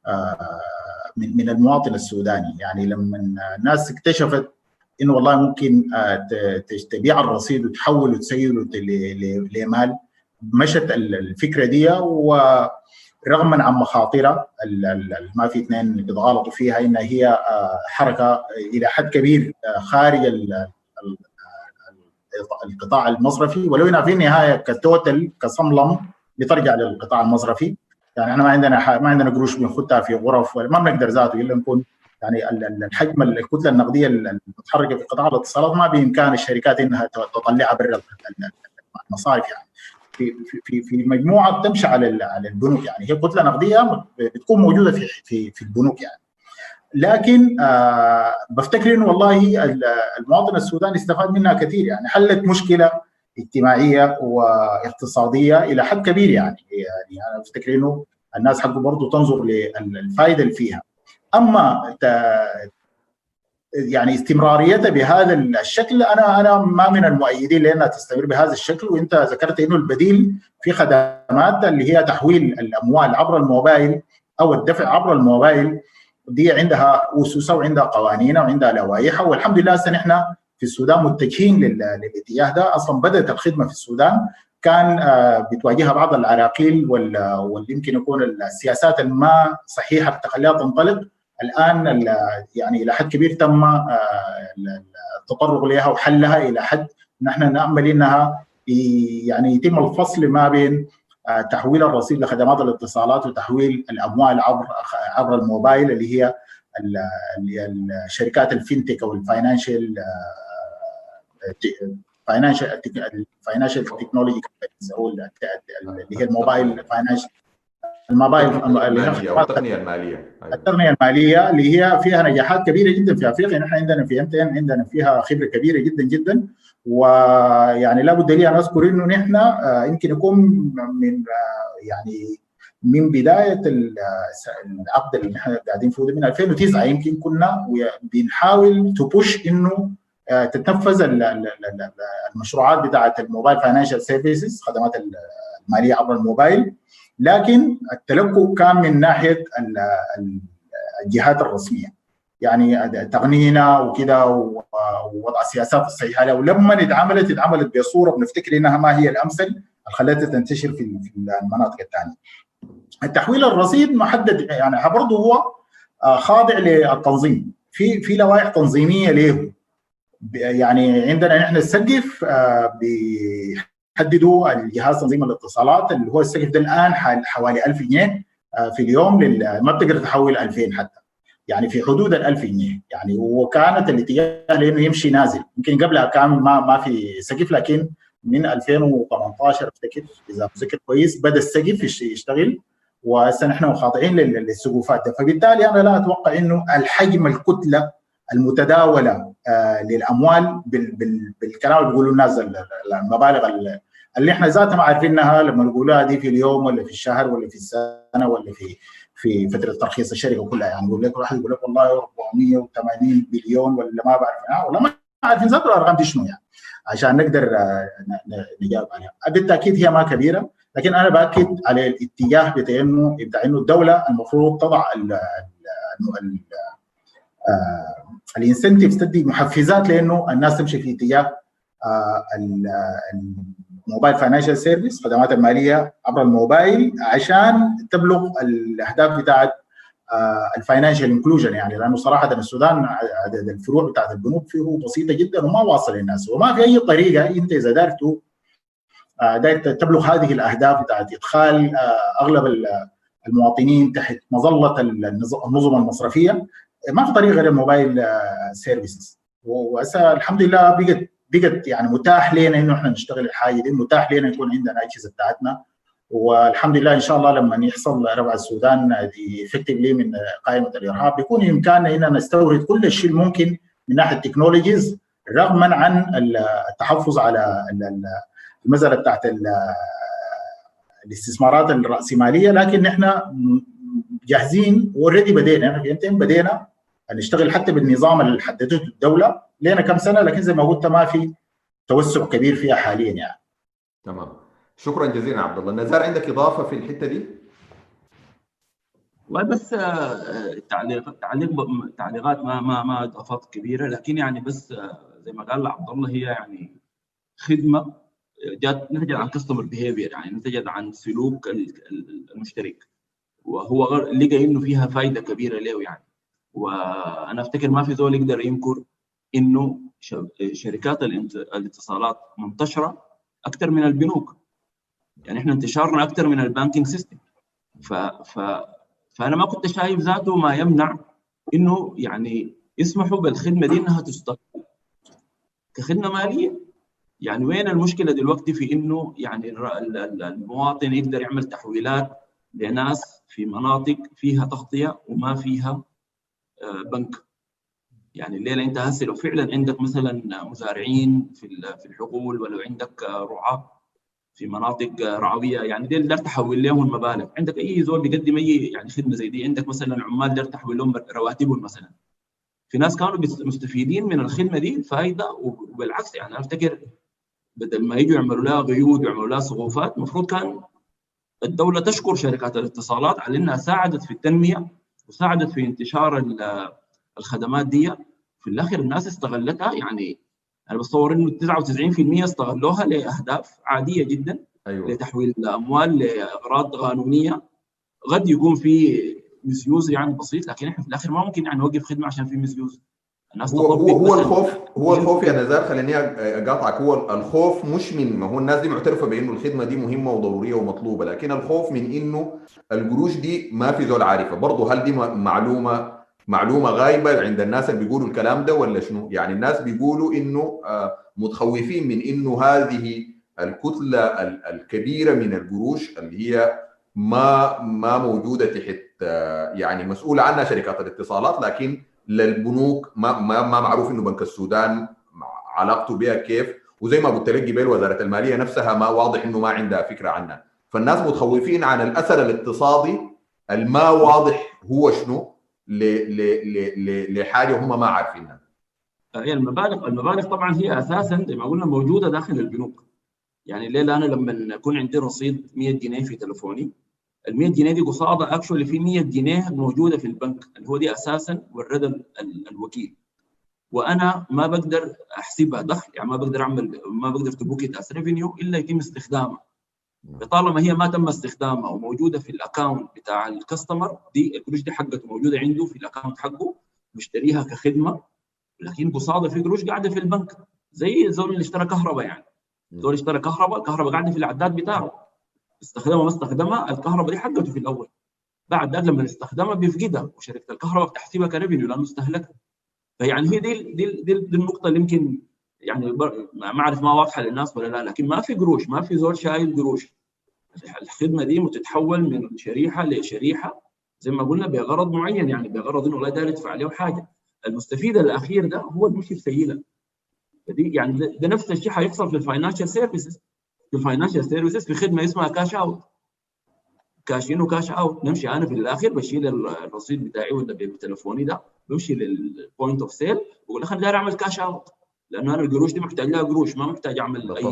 آه من المواطن السوداني. يعني لما الناس اكتشفت انه والله ممكن آه تبيع الرصيد وتحوله وتسيله لمال مشت الفكرة دي ورغما عن مخاطرها ما في اثنين بيتغالطوا فيها انها هي حركة إلى حد كبير خارج القطاع المصرفي ولو إنها في النهاية كتوتل كصملم بترجع للقطاع المصرفي. يعني إحنا ما عندنا ما عندنا قروش بنخدها في غرف ما بنقدر ذاته إلا نكون يعني الحجم الكتلة النقدية المتحركة في قطاع الاتصالات ما بإمكان الشركات إنها تطلعها برا المصارف يعني. في في في مجموعة تمشي على على البنوك يعني. هي كتله نقدية بتكون موجودة في في في البنوك يعني. لكن آه بفتكر إنه والله المواطن السوداني استفاد منها كثير يعني. حلت مشكلة اجتماعية واقتصادية إلى حد كبير يعني. يعني أنا بفتكر إنه الناس حقه برضه تنظر للفائده اللي فيها. أما يعني استمراريتها بهذا الشكل. أنا أنا ما من المؤيدين لأنها تستمر بهذا الشكل. وأنت ذكرت إنه البديل في خدمات اللي هي تحويل الأموال عبر الموبايل أو الدفع عبر الموبايل دي عندها اسسها وعندها قوانينها وعندها لوائحها والحمد لله هسه نحن في السودان متجهين للاتجاه ده. أصلا بدأت الخدمة في السودان. كان بتواجهها بعض العراقيل واللي يمكن يكون السياسات الما صحيحة بتخليها تنطلق. الآن يعني إلى حد كبير تم التطرق لها وحلها إلى حد نحن نأمل إنها يعني يتم الفصل ما بين تحويل الرصيد لخدمات الاتصالات وتحويل الأموال عبر عبر الموبايل اللي هي الشركات ال fintech أو ال financial financial financial technology اللي هي ال mobile financial ال mobile التقنيه المالية. التقنية المالية اللي هي فيها نجاحات كبيرة جدا في افريقيا نحن عندنا في MTN عندنا فيها خبرة كبيرة جدا جدا. ويعني لابد لي أن أذكر إنه نحن يمكن يكون من يعني من بداية العقد اللي نحن قاعدين فيه من 2009 يمكن كنا بنحاول to push إنه تتنفذ المشروعات بتاعة ال mobile financial services خدمات المالية عبر الموبايل. لكن التلقي كان من ناحية الجهات الرسمية. يعني تقنينها وكده ووضع السياسات الصحيحه له ولما اتعملت اتعملت بصورة بنفتكر إنها ما هي الأمثل خلتها تنتشر في المناطق الثانية. التحويل الرصيد محدد يعني برضه هو خاضع للتنظيم. في في لوائح تنظيمية له. يعني عندنا نحن السقف بيحددوا الجهاز تنظيم الاتصالات اللي هو السقف ده الآن حوالي 1000 جنيه في اليوم ما بتقدر تحول 2000 حتى. يعني في حدود ال 1000 جنيه. يعني وكانت الاتجاه لأنه يمشي نازل. يمكن قبلها كان ما ما في سقف لكن من 2018 افتكر إذا متذكر كويس بدأ السقف يشتغل وهسه نحن خاضعين للسقوفات فبالتالي أنا لا أتوقع إنه الحجم الكتلة المتداولة آه للأموال بال بال بالكلام اللي بيقولوا الناس المبالغ اللي إحنا ذاتنا ما عارفينها لما نقولها دي في اليوم ولا في الشهر ولا في السنة ولا في في فترة ترخيص الشركة كلها. يعني يقول لك واحد يقول لك والله 480 بليون ولا ما بعرف. والله ما عارفين ذات الأرقام دي شنو يعني. عشان نقدر نجاوب عليها. بالتأكيد هي ما كبيرة لكن أنا بأكد على الاتجاه بتاع إنه إنه الدولة المفروض تضع ال الـ incentives تدي محفزات لأنه الناس تمشي في اتجاه ال mobile financial service خدمات المالية عبر الموبايل عشان تبلغ الأهداف بتاعت ال financial inclusion يعني. لأنه صراحة السودان عدد الفروع بتاعت البنوك فيه بسيطة جدا وما واصل للناس. وما في أي طريقة أنت إذا دارت داير تبلغ هذه الأهداف بتاعت إدخال أغلب المواطنين تحت مظلة النظم المصرفية ما في طريقه غير ال mobile services وهسه الحمد لله بقت بقت يعني متاح لنا إنه إحنا نشتغل الحاجة دي متاح لنا يكون عندنا اجهزه بتاعتنا. والحمد لله إن شاء الله لما يحصل رفع السودان effectively من قائمة الإرهاب بيكون بامكاننا ان نستورد كل الشيء الممكن من ناحية ال technologies رغما عن التحفظ على المساله بتاعت الاستثمارات الرأسمالية. لكن إحنا جاهزين واوريدي بدينا بدينا نشتغل حتى بالنظام اللي حددته الدولة لنا كم سنة لكن زي ما قلت ما في توسع كبير فيها حاليا يعني. تمام. شكرا جزيلا عبد الله. نزار عندك إضافة في الحتة دي؟ بس تعليق تعليق تعليقات ما ما ما اضافات كبيرة لكن يعني بس زي ما قال عبد الله هي يعني خدمة جات نتجت عن customer behavior يعني نتجت عن سلوك المشترك. وهو لقى إنه فيها فائده كبيرة له يعني. وأنا أفتكر ما في زول يقدر ينكر إنه شركات الاتصالات منتشرة أكثر من البنوك. يعني إحنا انتشارنا أكثر من ال banking system. ف, ف فأنا ما كنت شايف ذاته ما يمنع إنه يعني يسمحوا بالخدمة دي إنها تستقبل كخدمة مالية. يعني وين المشكلة دلوقتي في إنه يعني المواطن يقدر يعمل تحويلات لناس في مناطق فيها تغطية وما فيها بنك. يعني الليلة انت هسه لو فعلا عندك مثلا مزارعين في في الحقول ولو عندك رعاة في مناطق رعوية يعني دي دار تحول لهم المبالغ. عندك أي زول بيقدم أي يعني خدمة زي دي؟ عندك مثلا عمال دار تحول لهم رواتبهم مثلا. في ناس كانوا مستفيدين من الخدمة دي فايدة وبالعكس يعني أفتكر بدل ما يجوا يعملوا لها قيود ويعملوا لها سقوفات المفروض كان الدولة تشكر شركات الاتصالات على إنها ساعدت في التنمية وساعدت في انتشار الخدمات دي. في الآخر الناس استغلتها يعني أنا بتصور إنه 99% استغلوها لأهداف عادية جدا أيوة. لتحويل الأموال لأغراض قانونية. قد يكون في مسيوز يعني بسيط لكن إحنا في الآخر ما ممكن يعني نوقف خدمة عشان في مسيوز الناس هو هو, هو الخوف هو الخوف يا نزار خليني اقاطعك هو الخوف مش من ما هو الناس دي معترفة بأنه الخدمة دي مهمة وضرورية ومطلوبة لكن الخوف من إنه القروش دي ما في زول عارفه برضه هل دي معلومه معلومة غايبة عند الناس اللي بيقولوا الكلام ده ولا شنو؟ يعني الناس بيقولوا إنه متخوفين من إنه هذه الكتلة الكبيرة من القروش اللي هي ما ما موجودة تحت يعني مسؤول عنها شركات الاتصالات لكن للبنوك ما ما, ما معروف إنه بنك السودان علاقته بها كيف. وزي ما قلت لك قبل وزارة المالية نفسها ما واضح إنه ما عندها فكرة عنها. فالناس متخوفين عن الأثر الاقتصادي الما واضح هو شنو لحاجة هم ما عارفينها. هي المبالغ المبالغ طبعا هي أساسا زي ما قلنا موجودة داخل البنوك. يعني الليلة أنا لما يكون عندي رصيد 100 جنيه في تليفوني ال 100 جنيه دي قصادها actually في 100 جنيه موجودة في البنك اللي هو دي أساسا ورد الوكيل. وأنا ما بقدر أحسبها دخل يعني ما بقدر أعمل ما بقدر to book it as revenue إلا يتم استخدامها. طالما هي ما تم استخدامها وموجودة في ال account بتاع ال customer دي القروش دي حقته موجودة عنده في ال account حقه مشتريها كخدمة. لكن قصادها في قروش قاعدة في البنك زي الزول اللي اشترى كهرباء يعني. زول اشترى كهرباء الكهرباء قاعدة في العداد بتاعه. استخدمها ما استخدمها الكهرباء دي حقته في الأول. بعد ذلك لما استخدمها بيفقدها وشركة الكهرباء بتحسبها ك revenue لأنه استهلكها. فيعني هي دي دي دي, دي النقطة اللي يمكن يعني ما أعرف ما واضحة للناس ولا لا لكن ما في قروش ما في زول شايل قروش. الخدمة دي بتتحول من شريحة لشريحة زي ما قلنا بغرض معين يعني بغرض إنه لا داير يدفع عليه حاجة. المستفيد الأخير ده هو المشي السيلة. دي يعني ده نفس الشيء حيحصل في ال financial services في ال financial services في خدمة اسمها cash out cash in و cash out نمشي أنا في الآخر بشيل الرصيد بتاعي ولا بتليفوني ده بمشي لل point of sale بقول أنا داير أعمل cash out لأنه أنا القروش دي محتاج لها قروش ما محتاج أعمل أي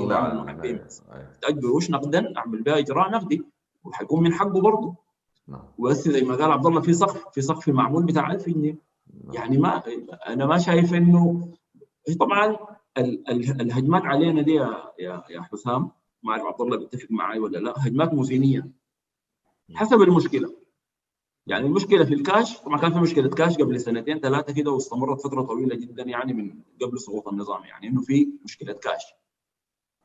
محتاج قروش نقدا أعمل بها إجراء نقدي وحيكون من حقه برضه. بس زي ما قال عبد الله في سقف في سقف معمول بتاع 1000 جنيه. يعني ما أنا ما شايف إنه طبعا الهجمات علينا دي يا, يا حسام ما اعرف عبد الله بيتفق معي ولا لا هجمات موزينية. حسب المشكلة. يعني المشكلة في الكاش طبعا كان في مشكلة كاش قبل سنتين ثلاثة كده واستمرت فترة طويلة جدا يعني من قبل سقوط النظام يعني إنه في مشكلة كاش.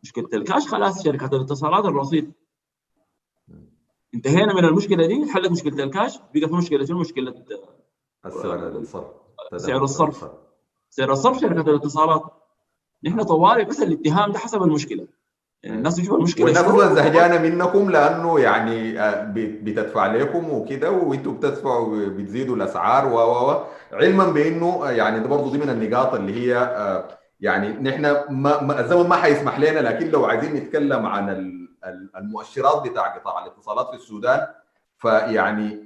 مشكلة الكاش خلاص شركات الاتصالات الرصيد. انتهينا من المشكلة دي حلت مشكلة الكاش بقت مشكلة شنو مشكلة؟ السعر الصرف. سعر الصرف. سعر الصرف شركة الاتصالات. نحن طوالي بس الاتهام ده حسب المشكلة. يعني الناس تشوف المشكلة والناس. أصلا زهجانه منكم لأنه يعني آه، بت- بتدفع لكم وكده وإنتوا بتدفعوا بتزيدوا الأسعار و و علما بإنه آه، يعني ده برضه ضمن النقاط اللي هي آه، يعني نحن ما الزمن ما حيسمح لنا لكن لو عايزين نتكلم عن ال- ال- المؤشرات بتاع قطاع الاتصالات في السودان فيعني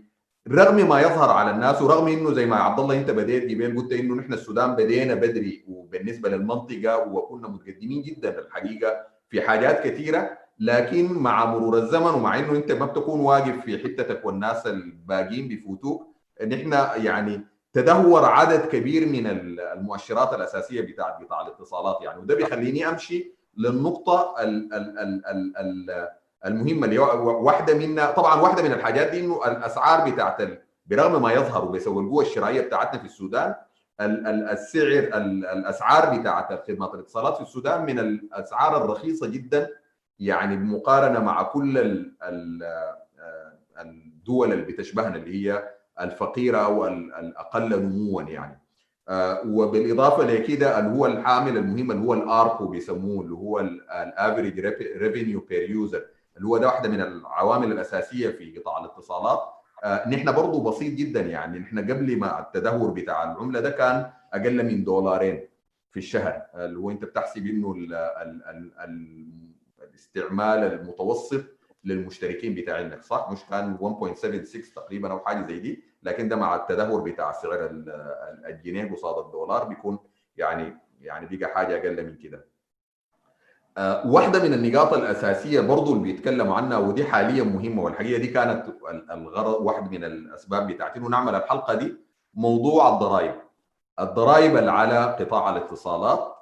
رغم ما يظهر على الناس ورغم إنه زي ما عبد الله أنت بديت قبل قلت إنه نحن السودان بدينا بدري وبالنسبة للمنطقة وكنا متقدمين جدا الحقيقة في حاجات كثيرة لكن مع مرور الزمن ومع إنه أنت ما بتكون واقف في حتتك والناس الباقيين بيفوتوك نحن يعني تدهور عدد كبير من المؤشرات الأساسية بتاعت قطاع الاتصالات يعني. وده بيخليني أمشي للنقطة ال ال ال ال ال المهمة اللي واحدة منها طبعا واحدة من الحاجات دي إنه الأسعار بتاعت برغم ما يظهر وبيسوي القوه الشرائية بتاعتنا في السودان ال- ال- السعر ال- الأسعار بتاعت خدمات الاتصالات في السودان من الأسعار الرخيصة جدا يعني بمقارنة مع كل آه، الدول اللي بتشبهنا اللي هي الفقيرة أو ال- الأقل نموا يعني. آه، وبالإضافة لكده اللي هو الحامل المهم اللي هو ال ARPU بيسموه اللي هو ال average revenue per user اللي هو ده واحدة من العوامل الأساسية في قطاع الاتصالات. آه، نحن برضه بسيط جدا يعني نحن قبل ما التدهور بتاع العملة ده كان أقل من دولارين في الشهر اللي هو أنت بتحسب إنه ال ال ال ال الاستعمال المتوسط للمشتركين بتاعينك صح؟ مش كان 1.76 تقريبا أو حاجة زي دي لكن ده مع التدهور بتاع سعر ال- ال- الجنيه قصاد الدولار بيكون يعني يعني بقى حاجة أقل من كده. آه، واحدة من النقاط الأساسية برضو اللي بيتكلموا عنها ودي حاليا مهمة والحقيقة دي كانت ال- الغرض واحد من الأسباب بتاعت إنه نعمل الحلقة دي موضوع الضرائب. الضرائب على قطاع الاتصالات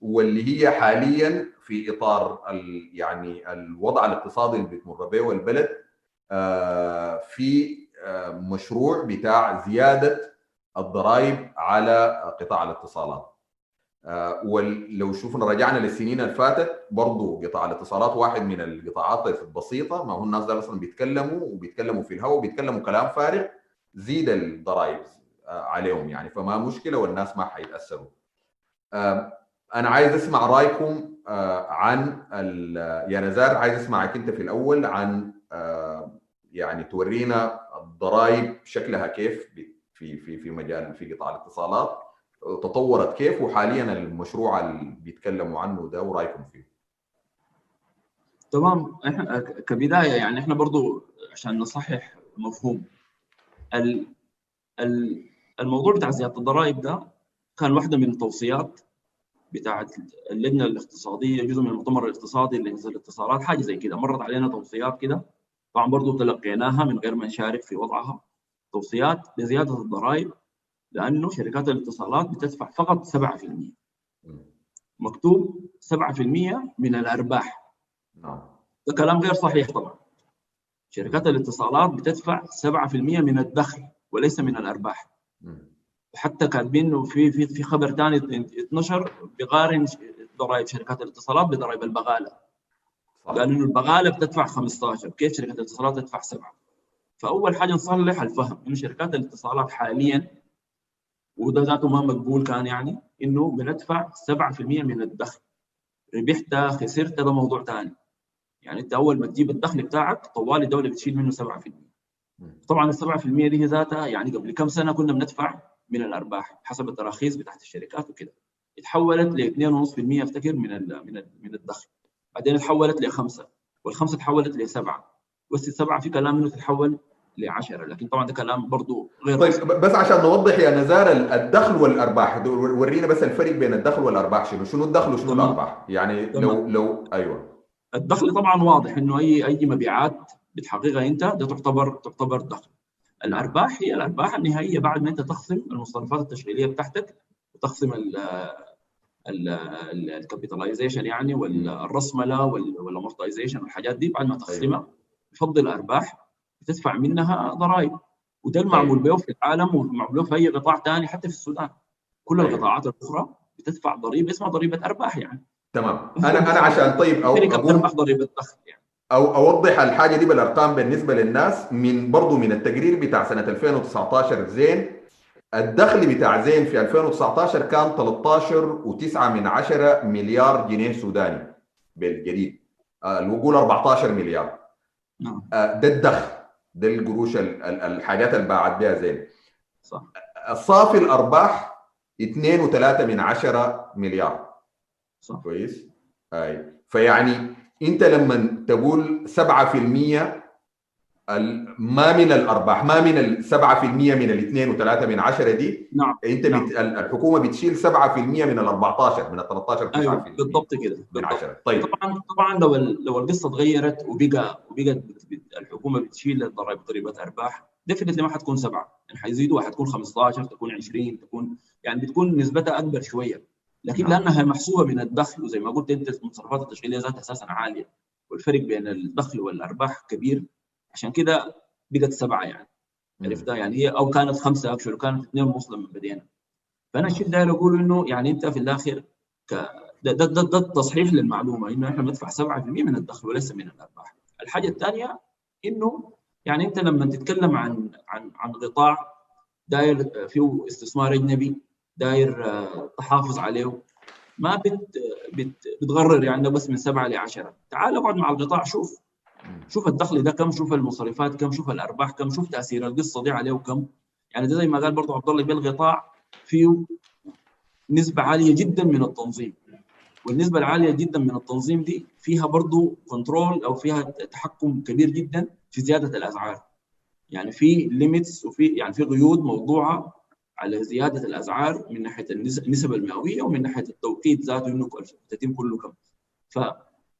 واللي هي حاليا في إطار ال يعني الوضع الاقتصادي اللي بتمر به البلد آه، في آه، مشروع بتاع زيادة الضرائب على قطاع الاتصالات. آه، ولو شوفنا رجعنا للسنين اللي فاتت برضو قطاع الاتصالات واحد من القطاعات البسيطه ما هو الناس ده أصلا بيتكلموا وبيتكلموا في الهواء وبيتكلموا كلام فارغ زيد الضرائب آه، عليهم يعني. فما مشكلة والناس ما حيتأثروا. آه، أنا عايز أسمع رأيكم آه، عن يا نزار عايز أسمعك أنت في الأول عن آه، يعني تورينا الضرائب شكلها كيف في في في مجال في قطاع الاتصالات. تطورت كيف وحاليا المشروع اللي بيتكلموا عنه ده ورأيكم فيه؟ تمام. إحنا كبداية يعني إحنا برضو عشان نصحح مفهوم. ال ال الموضوع بتاع زيادة الضرائب ده كان واحدة من التوصيات بتاعت اللجنة الاقتصادية جزء من المؤتمر الاقتصادي نزل الاتصالات حاجة زي كده. مرت علينا توصيات كده. طبعا برضو تلقيناها من غير ما نشارك في وضعها. توصيات لزيادة الضرائب. لأنه شركات الاتصالات بتدفع فقط 7% مكتوب 7% من الأرباح. نعم. ده كلام غير صحيح طبعا. شركات الاتصالات بتدفع 7% من الدخل وليس من الأرباح. وحتى كاتبين إنه في في في خبر ثاني اتنشر بيقارن ضرائب شركات الاتصالات بضرائب البغالة. قال إنه البغالة بتدفع 15 كيف شركه الاتصالات تدفع 7 فأول حاجة نصلح الفهم إنه شركات الاتصالات حاليا وده ذاته ما مقبول كان يعني إنه بندفع 7% من الدخل. ربحت خسرت ده موضوع ثاني يعني أنت أول ما تجيب الدخل بتاعك طوال الدولة بتشيل منه 7% مم. طبعا ال 7% دي ذاتها يعني قبل كم سنة كنا بندفع من الأرباح حسب التراخيص بتاعت الشركات وكده. اتحولت ل 2.5% أفتكر من ال من ال من الدخل. بعدين اتحولت لخمسه والخمسة تحولت لسبعه بس السبعة في كلام إنه تتحول ل 10 لكن طبعا ده كلام برضه غير طيب. بس عشان نوضح يا نزار ال- الدخل والأرباح ورينا بس الفرق بين الدخل والأرباح شنو شنو الدخل وشنو تمام. الأرباح يعني لو تمام. لو أيوه الدخل طبعا واضح إنه اي أي مبيعات بتحققها أنت ده تعتبر تعتبر دخل الأرباح هي الأرباح النهائية بعد ما أنت تخصم المصروفات التشغيلية بتاعتك وتخصم ال capitalization يعني والرسمله وال amortization والحاجات دي بعد ما تخصمها بفضل الأرباح بتدفع منها ضرائب. وده المعمول به في العالم ومعمول في أي قطاع ثاني حتى في السودان. كل أيوة. القطاعات الأخرى بتدفع ضريبة اسمها ضريبة أرباح يعني. تمام. [laughs] أنا أنا عشان طيب أقول بتربح ضريبة دخل يعني. أو أوضح الحاجة دي بالأرقام بالنسبة للناس من برضه من التقرير بتاع سنة 2019 زين. الدخل بتاع زين في 2019 كان 13.9 من 10 مليار جنيه سوداني بالجديد. الوقول 14 مليار. نعم. ده الدخل. ده القروش الحاجات اللي باعت بها زين. صح. الصافي الأرباح 2.3 من 10 مليار. صح. كويس؟ أي. فيعني أنت لما تقول 7% ال- ما من الأرباح ما من ال 7% من ال 2.3 من 10 دي نعم أنت نعم. بت... الحكومة بتشيل 7% من ال 14 من ال 13 9% أيوه بالضبط كده من بالضبط. 10 طيب. طبعا طبعا لو لو القصة تغيرت وبقى وبقت الحكومة بتشيل الضرائب ضريبة أرباح definitely ما حتكون سبعة. يعني حيزيدوا حتكون 15 تكون 20 تكون يعني بتكون نسبتها أكبر شوية. لكن نعم. لأنها محسوبة من الدخل وزي ما قلت أنت المصرفات التشغيلية ذاتها أساسا عالية. والفرق بين الدخل والأرباح كبير. عشان كده بقت سبعة يعني. عرفتها؟ يعني هي أو كانت خمسة اكشن وكانت اثنين ونص لما بدينا. فأنا الشيء داير أقول إنه يعني أنت في الآخر ك ده ده ده, ده تصحيح للمعلومة إنه إحنا بندفع 7% من الدخل وليس من الأرباح. الحاجة الثانية إنه يعني أنت لما تتكلم عن عن عن قطاع داير فيه استثمار أجنبي داير آه، تحافظ عليه ما بت بت بتغرر يعني بس من 7 ل 10 تعال أقعد مع القطاع شوف شوف الدخل ده كم شوف المصاريفات كم شوف الأرباح كم شوف تأثير القصة دي عليه كم يعني ده زي ما قال برضه عبد الله بالقطاع فيه نسبة عالية جدا من التنظيم. والنسبة العالية جدا من التنظيم دي فيها برضه control أو فيها تحكم كبير جدا في زيادة الأسعار. يعني في limits وفي يعني في قيود موضوعة على زيادة الأسعار من ناحية النس- النسب المئوية ومن ناحية التوقيت ذاته إنه تتم كله كم. ف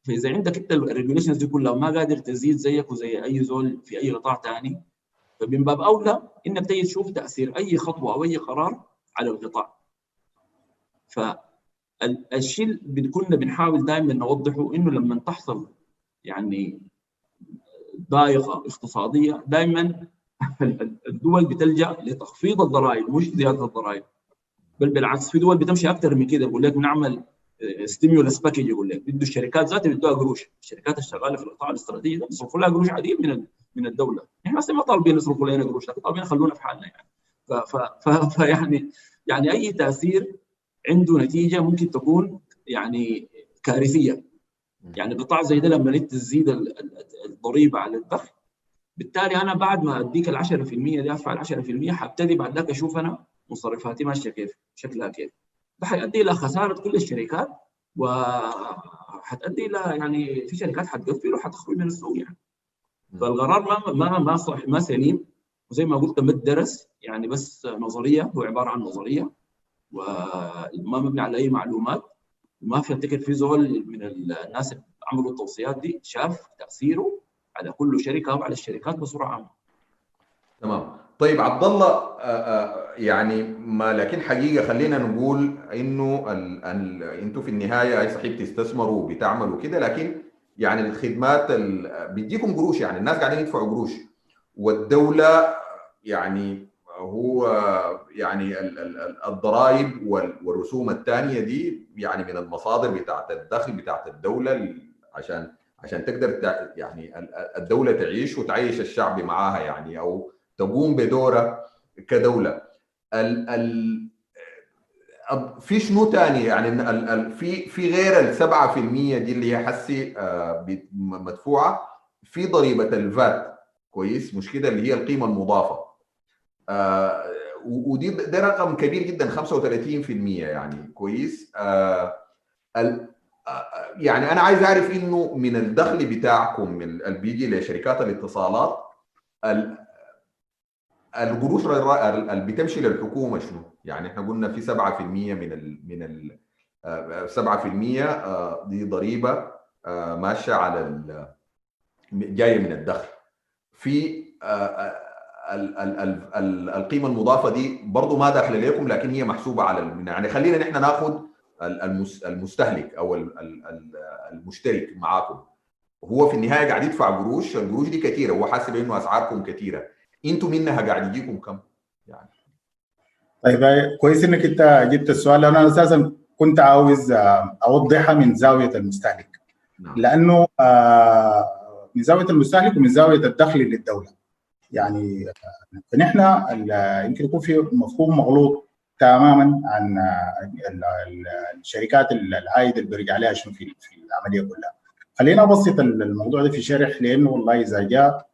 فإذا عندك أنت ال regulations دي كلها ما قادر تزيد زيك وزي أي زول في أي قطاع ثاني فمن باب أولى إنك تيجي تشوف تأثير أي خطوة أو أي قرار على القطاع. فالشيء اللي كنا بنحاول دائما نوضحه إنه لما تحصل يعني ضائقة اقتصادية دائما [laughs] الدول بتلجأ لتخفيض الضرائب مش زيادة الضرائب بل بالعكس في دول بتمشي أكثر من كده بقول لك بنعمل stimulus package يقول لك بده الشركات ذاتها بدوها قروش. الشركات الشغالة في القطاع الاستراتيجي ده بيصرفوا لها قروش عديد من من الدولة. إحنا أصلا ما طالبين يصرفوا لنا قروش لكن طالبين يخلونا في حالنا يعني. فيعني يعني أي تأثير عنده نتيجة ممكن تكون يعني كارثية. يعني قطاع زي ده لما تزيد ال- ال- الضريبة على الدخل بالتالي أنا بعد ما أديك ال 10% دي أدفع ال 10% حبتدي بعد ذاك أشوف أنا مصرفاتي ماشية كيف شكلها كيف. ده حيؤدي إلى خسارة كل الشركات وحتؤدي إلى يعني في شركات حتقفل وحتخرج من السوق يعني. فالقرار ما ما ما صح ما سليم وزي ما قلت ما درس يعني بس نظرية هو عبارة عن نظرية وما مبني على أي معلومات وما في افتكر في زول من الناس اللي عملوا التوصيات دي شاف تأثيره على كل شركة أو على الشركات بصورة عامة. تمام. طيب عبد الله آه، آه، يعني ما لكن حقيقة خلينا نقول إنه أنتوا في النهاية أي صحيح بتستثمروا وبتعملوا كده لكن يعني الخدمات ال- بيديكم قروش يعني الناس قاعدين يدفعوا قروش. والدولة يعني هو يعني ال- ال- ال- الضرائب وال- والرسوم الثانية دي يعني من المصادر بتاعت الدخل بتاعت الدولة ال- عشان عشان تقدر يعني ال- ال- الدولة تعيش وتعيش الشعب معاها يعني أو تقوم بدورها كدولة. ال ال في شنو تاني؟ يعني ال- ال- في في غير ال 7% دي اللي هي حسي آه، مدفوعة. في ضريبة الفات كويس؟ مش كده اللي هي القيمة المضافة. آه، ودي ده رقم كبير جدا 35% يعني. كويس؟ آه، ال- يعني أنا عايز أعرف إنه من الدخل بتاعكم ال- اللي بيجي لشركات الاتصالات ال- القروش اللي بتمشي للحكومة شنو؟ يعني إحنا قلنا في 7% من ال من ال آه، 7% آه، دي ضريبة آه، ماشية على جاية من الدخل. في آه، آه، ال- ال- ال- ال- القيمة المضافة دي برضه ما داخلة لكم لكن هي محسوبة على يعني خلينا نحن ناخذ ال- المس- المستهلك أو ال- ال- ال- المشترك معاكم هو في النهاية قاعد يدفع قروش القروش دي كثيره هو حاسب إنه أسعاركم كثيره أنتم منها قاعد يجيكم كم؟ يعني. طيب كويس إنك أنت جبت السؤال. أنا أساسا كنت عاوز آه، أوضحها من زاوية المستهلك. نعم. لأنه آه، من زاوية المستهلك ومن زاوية الدخل للدولة. يعني فنحن يمكن يكون في مفهوم مغلوط تماما عن الشركات العائد اللي بيرجع عليها شنو في العملية كلها. خلينا أبسط الموضوع ده في شرح لأنه والله إذا جاء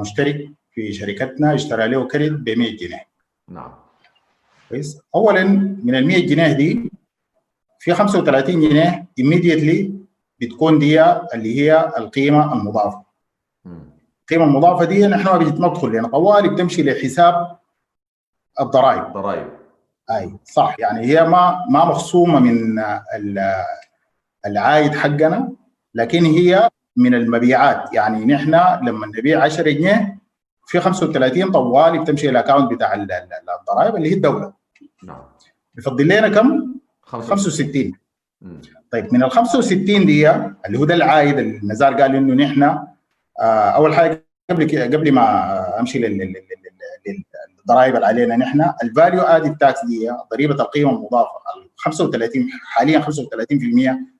مشترك في شركتنا اشترى له كريت ب 100 جنيه. نعم. كويس. اولا من ال 100 جنيه دي في 35 جنيه immediately بتكون دي اللي هي القيمة المضافة. القيمة المضافة دي نحن ما بندخل لأن طوالي بتمشي لحساب الضرائب. الضرائب. أي صح. يعني هي ما ما مخصومة من العائد حقنا لكن هي من المبيعات. يعني نحن لما نبيع 10 جنيه في 35 طوالي بتمشي ال account بتاع الضرائب اللي هي الدولة. نعم. بيفضل لنا كم؟ 65 طيب من ال 65 دي اللي هو ده العائد اللي نزار قال إنه نحن آه أول حاجة قبل قبل ما أمشي للضرائب اللي علينا نحن ال value added tax دي ضريبة القيمة المضافة ال 35 حاليا 35%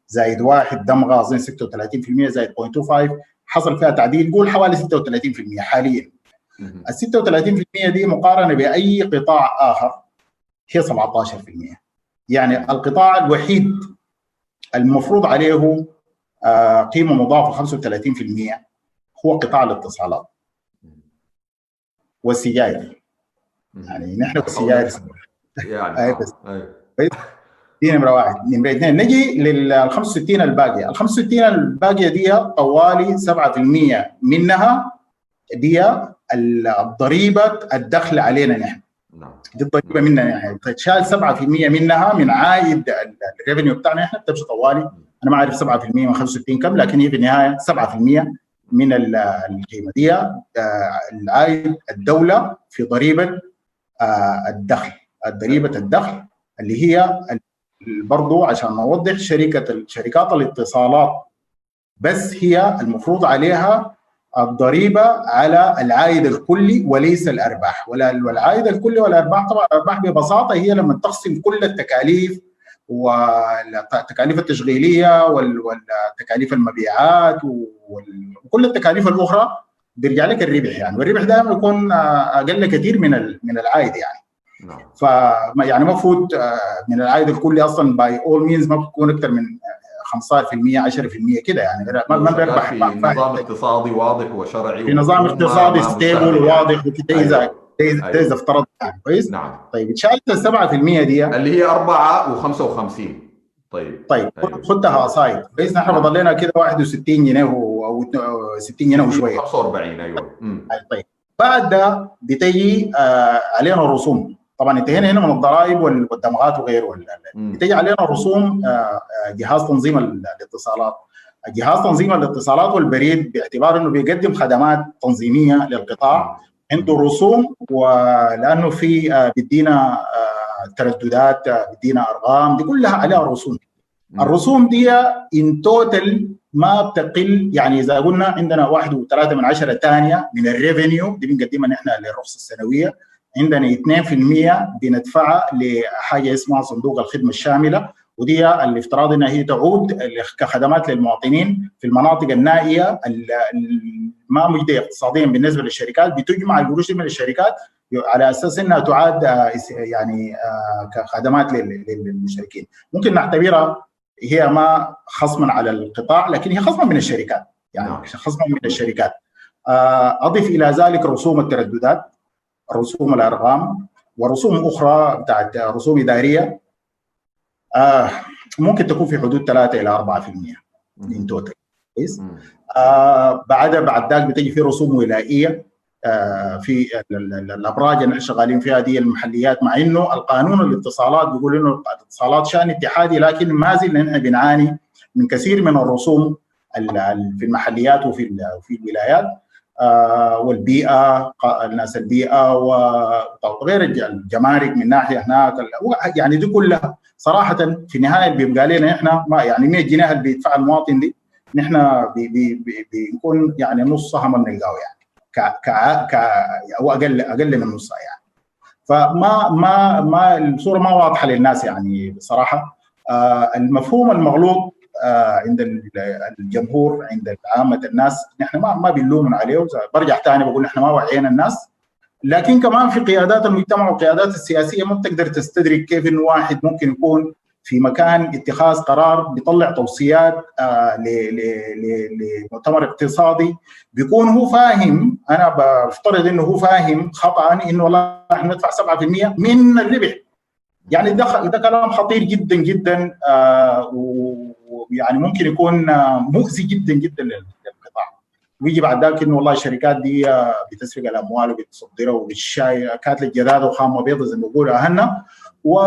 زائد واحد دمغه اظن 36% زائد 0.25 حصل فيها تعديل قول حوالي 36% حاليا. ال 36% دي مقارنة بأي قطاع آخر هي 17% يعني القطاع الوحيد المفروض عليه آه قيمة مضافة 35% هو قطاع الاتصالات. والسجاير. يعني نحن والسجاير يعني دي نمره واحد نمره اثنين نجي لل 65 الباقية. ال 65 الباقية دي طوالي 7% منها دي الضريبة الدخل علينا نحن. نعم. دي الضريبة مننا نحن تتشال 7% منها من عائد الريفنيو بتاعنا نحن بتمشي طوالي؟ أنا ما أعرف 7% من 65 كم لكن هي في النهاية 7% من القيمة دي العائد الدولة في ضريبة الدخل. ضريبة الدخل اللي هي برضو عشان نوضح شركة شركات الاتصالات بس هي المفروض عليها الضريبة على العائد الكلي وليس الأرباح. ولا والعائد الكلي والأرباح طبعا الأرباح ببساطة هي لما تقسم كل التكاليف والتكاليف التشغيلية والتكاليف المبيعات وكل التكاليف الأخرى بيرجع لك الربح يعني. والربح دائما يكون أقل كثير من من العائد يعني. نعم. ف يعني المفروض من العائد الكلي أصلا by all means ما بتكون أكثر من 15% 10% كده يعني ما ما بيربح. في نظام اقتصادي واضح وشرعي في نظام اقتصادي stable وواضح وكده اذا. اذا افترض يعني كويس؟ نعم. طيب اتشالت ال 7% دي. اللي هي 4 و55 طيب. طيب أيوة. خدها سايد كويس نحن نعم. لنا كده 61 جنيه أو 60 جنيه وشوية. 45 أيوه. مم. طيب. بعد ده بتجي آه علينا الرسوم. طبعا انتهينا هنا من الضرائب وال- والدمغات وغيره. بتجي علينا رسوم آه، آه، جهاز تنظيم ال- الاتصالات. جهاز تنظيم الاتصالات والبريد باعتبار إنه بيقدم خدمات تنظيمية للقطاع. عنده رسوم ولأنه في آه، بيدينا آه، ترددات بيدينا أرقام دي كلها عليها رسوم. الرسوم دي in total ما بتقل يعني إذا قلنا عندنا واحد وثلاثة من عشرة ثانية من ال revenue دي بنقدمها نحن للرخصة السنوية. عندنا 2% بندفعها لحاجة اسمها صندوق الخدمة الشاملة ودي الافتراض إنها هي تعود كخدمات للمواطنين في المناطق النائية ال- ال- ما مجدية اقتصاديا بالنسبة للشركات بتجمع القروش دي من الشركات على أساس إنها تعاد يعني كخدمات لل- للمشتركين. ممكن نعتبرها هي ما خصما على القطاع لكن هي خصما من الشركات يعني نعم. خصما من الشركات. آه، أضف إلى ذلك رسوم الترددات. رسوم الأرقام ورسوم أخرى بتاعت رسوم اداريه آه، ممكن تكون في حدود 3 إلى 4% من توتال كويس. آه بعدها بعد ذاك بتجي في رسوم ولائية آه في ال- ال- ال- الأبراج اللي إحنا شغالين فيها دي المحليات مع إنه القانون الاتصالات بيقول إنه الاتصالات شأن اتحادي لكن ما زلنا نحن بنعاني من كثير من الرسوم ال- ال- في المحليات وفي ال- وفي الولايات. والبيئة ق- الناس البيئة وغير الج- الجمارك من ناحية هناك يعني دي كلها صراحة في النهايه بيبقى لنا إحنا ما يعني 100 جنيه اللي بيدفعها المواطن دي نحن بنكون يعني نصها ما بنلقاه يعني ك ك ك أو أقل أقل من نصها يعني. فما ما ما الصورة ما واضحة للناس يعني بصراحه آه المفهوم المغلوط عند الجمهور عند عامة الناس. نحن ما ما بنلومن عليه برجع ثاني بقول نحن ما وعينا الناس. لكن كمان في قيادات المجتمع والقيادات السياسية ما بتقدر تستدرك كيف إنه واحد ممكن يكون في مكان اتخاذ قرار بيطلع توصيات آه لمؤتمر اقتصادي بيكون هو فاهم. أنا بفترض إنه هو فاهم خطأ إنه والله إحنا ندفع 7% من الربح. يعني ده ده كلام خطير جدا جدا آه ويعني ممكن يكون آه مؤذي جدا جدا للقطاع. ويجي بعد ذلك إنه والله الشركات دي آه بتسرق الأموال وبتصدرها وبالشاي كاتل الجداد وخامه بيضة زي ما بيقولوا أهلنا. و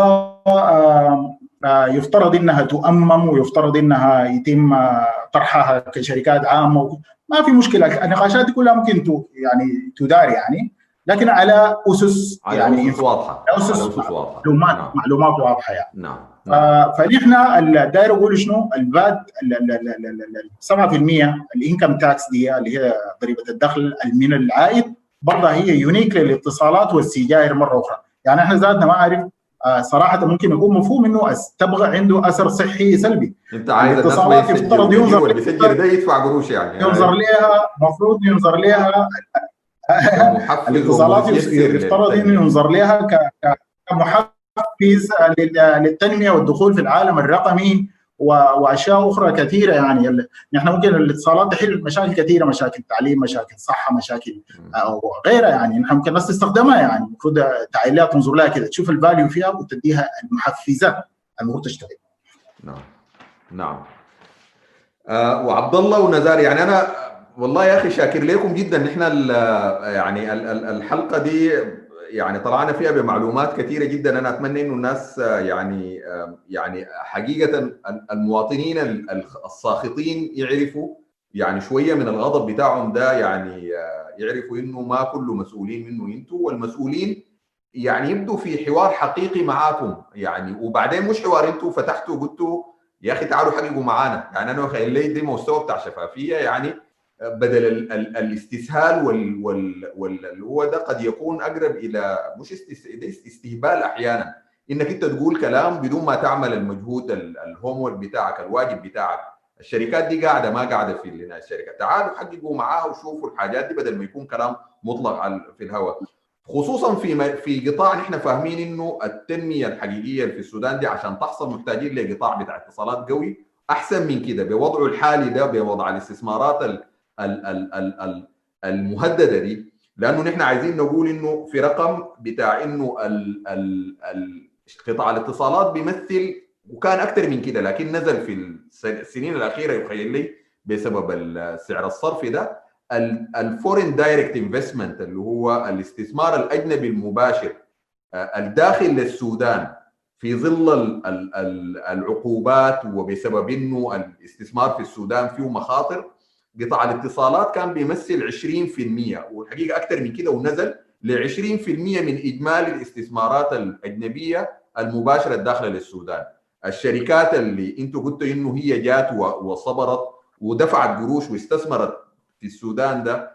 يفترض إنها تؤمم ويفترض إنها يتم طرحها كشركات عامة. ما في مشكلة النقاشات دي كلها ممكن يعني تدار يعني. لكن على أسس على يعني أسس واضحة على أسس على أسس واضحة. معلومات نعم. معلومات واضحة يعني. نعم. آه، فنحن ال- داير أقول شنو؟ الفات ال- ال- ال- ال- ال- 7% الانكم تاكس دي اللي هي ضريبة الدخل من العائد برضه هي يونيك للاتصالات والسجائر مرة أخرى. يعني إحنا ذاتنا ما اعرف آه، صراحة ممكن يكون مفهوم إنه تبغى عنده أثر صحي سلبي. أنت عايز الاتصالات يفترض ينظر- واللي بيسجل ده يدفع قروش يعني. ينظر لها مفروض ينظر لها محفز الاتصالات يفترض إنه. ينظر لها ك- كمحفز لل- للتنمية والدخول في العالم الرقمي وأشياء أخرى كثيرة يعني. نحن ممكن الاتصالات تحل مشاكل كثيرة مشاكل تعليم مشاكل صحة مشاكل آه، وغيرها يعني. نحن ممكن الناس تستخدمها يعني. المفروض تعاليات تنظر لها كده. تشوف الفاليو فيها وتديها المحفزات المفروض تشتغل. نعم. نعم. آه وعبد الله ونزار يعني أنا والله يا أخي شاكر لكم جدا. نحن يعني ال- ال- الحلقة دي يعني طلعنا فيها بمعلومات كثيرة جدا. أنا أتمنى إنه الناس آه، يعني يعني حقيقة ال- المواطنين ال- ال- الساخطين يعرفوا يعني شوية من الغضب بتاعهم ده يعني آه، يعرفوا إنه ما كله مسؤولين منه أنتم والمسؤولين يعني يبدو في حوار حقيقي معاكم يعني. وبعدين مش حوار أنتم فتحتوا وقلتوا يا أخي تعالوا حققوا معانا. يعني أنا لي دي مستوى بتاع شفافية يعني. بدل ال ال الاستسهال وال وال وال هو ده قد يكون أقرب إلى مش استهبال أحيانا. إنك أنت تقول كلام بدون ما تعمل المجهود الهوم بتاعك الواجب بتاعك. الشركات دي قاعدة ما قاعدة في لنا الشركات تعالوا حققوا معاها وشوفوا الحاجات دي بدل ما يكون كلام مطلق في الهواء خصوصا في في قطاع نحن فاهمين إنه التنمية الحقيقية في السودان دي عشان تحصل محتاجين لقطاع بتاع اتصالات قوي أحسن من كده. بوضعه الحالي ده بوضع الاستثمارات ال ال ال ال ال المهددة دي لأنه نحن عايزين نقول إنه في رقم بتاع إنه قطاع الاتصالات بيمثل وكان أكثر من كده لكن نزل في الس- السنين الأخيرة يخيل لي بسبب السعر الصرفي ده ال foreign direct investment اللي هو الاستثمار الأجنبي المباشر آه، الداخل للسودان في ظل ال- ال- ال- العقوبات وبسبب إنه الاستثمار في السودان فيه مخاطر قطاع الاتصالات كان بيمثل 20% والحقيقة أكثر من كده ونزل ل 20% من إجمالي الاستثمارات الأجنبية المباشرة الداخله للسودان. الشركات اللي أنتم قلتوا إنه هي جات وصبرت ودفعت قروش واستثمرت في السودان ده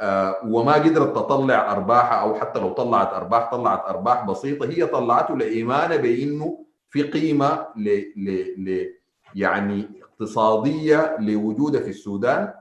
آه، وما قدرت تطلع أرباحها أو حتى لو طلعت أرباح طلعت أرباح بسيطة هي طلعته لإيمانة بإنه في قيمة ل ل ل يعني اقتصادية لوجودها في السودان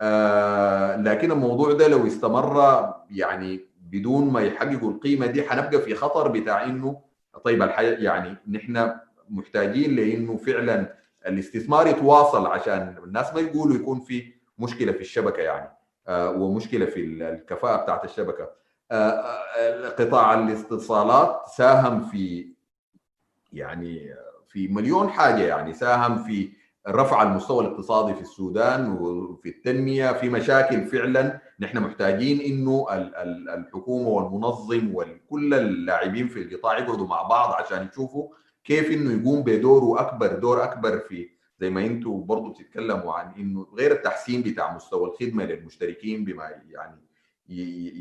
آه لكن الموضوع ده لو استمر يعني بدون ما يحققوا القيمة دي حنبقى في خطر بتاع إنه طيب الحياة يعني نحن محتاجين لإنه فعلا الاستثمار يتواصل عشان الناس ما يقولوا يكون في مشكلة في الشبكة يعني آه ومشكلة في الكفاءة بتاعت الشبكة. آه قطاع الاتصالات ساهم في يعني في مليون حاجة يعني ساهم في رفع المستوى الاقتصادي في السودان وفي التنمية في مشاكل فعلا. نحن محتاجين إنه ال- ال- الحكومة والمنظم وكل اللاعبين في القطاع يقعدوا مع بعض عشان يشوفوا كيف إنه يقوم بدوره أكبر دور أكبر في زي ما أنتم برضه بتتكلموا عن إنه غير التحسين بتاع مستوى الخدمة للمشتركين بما يعني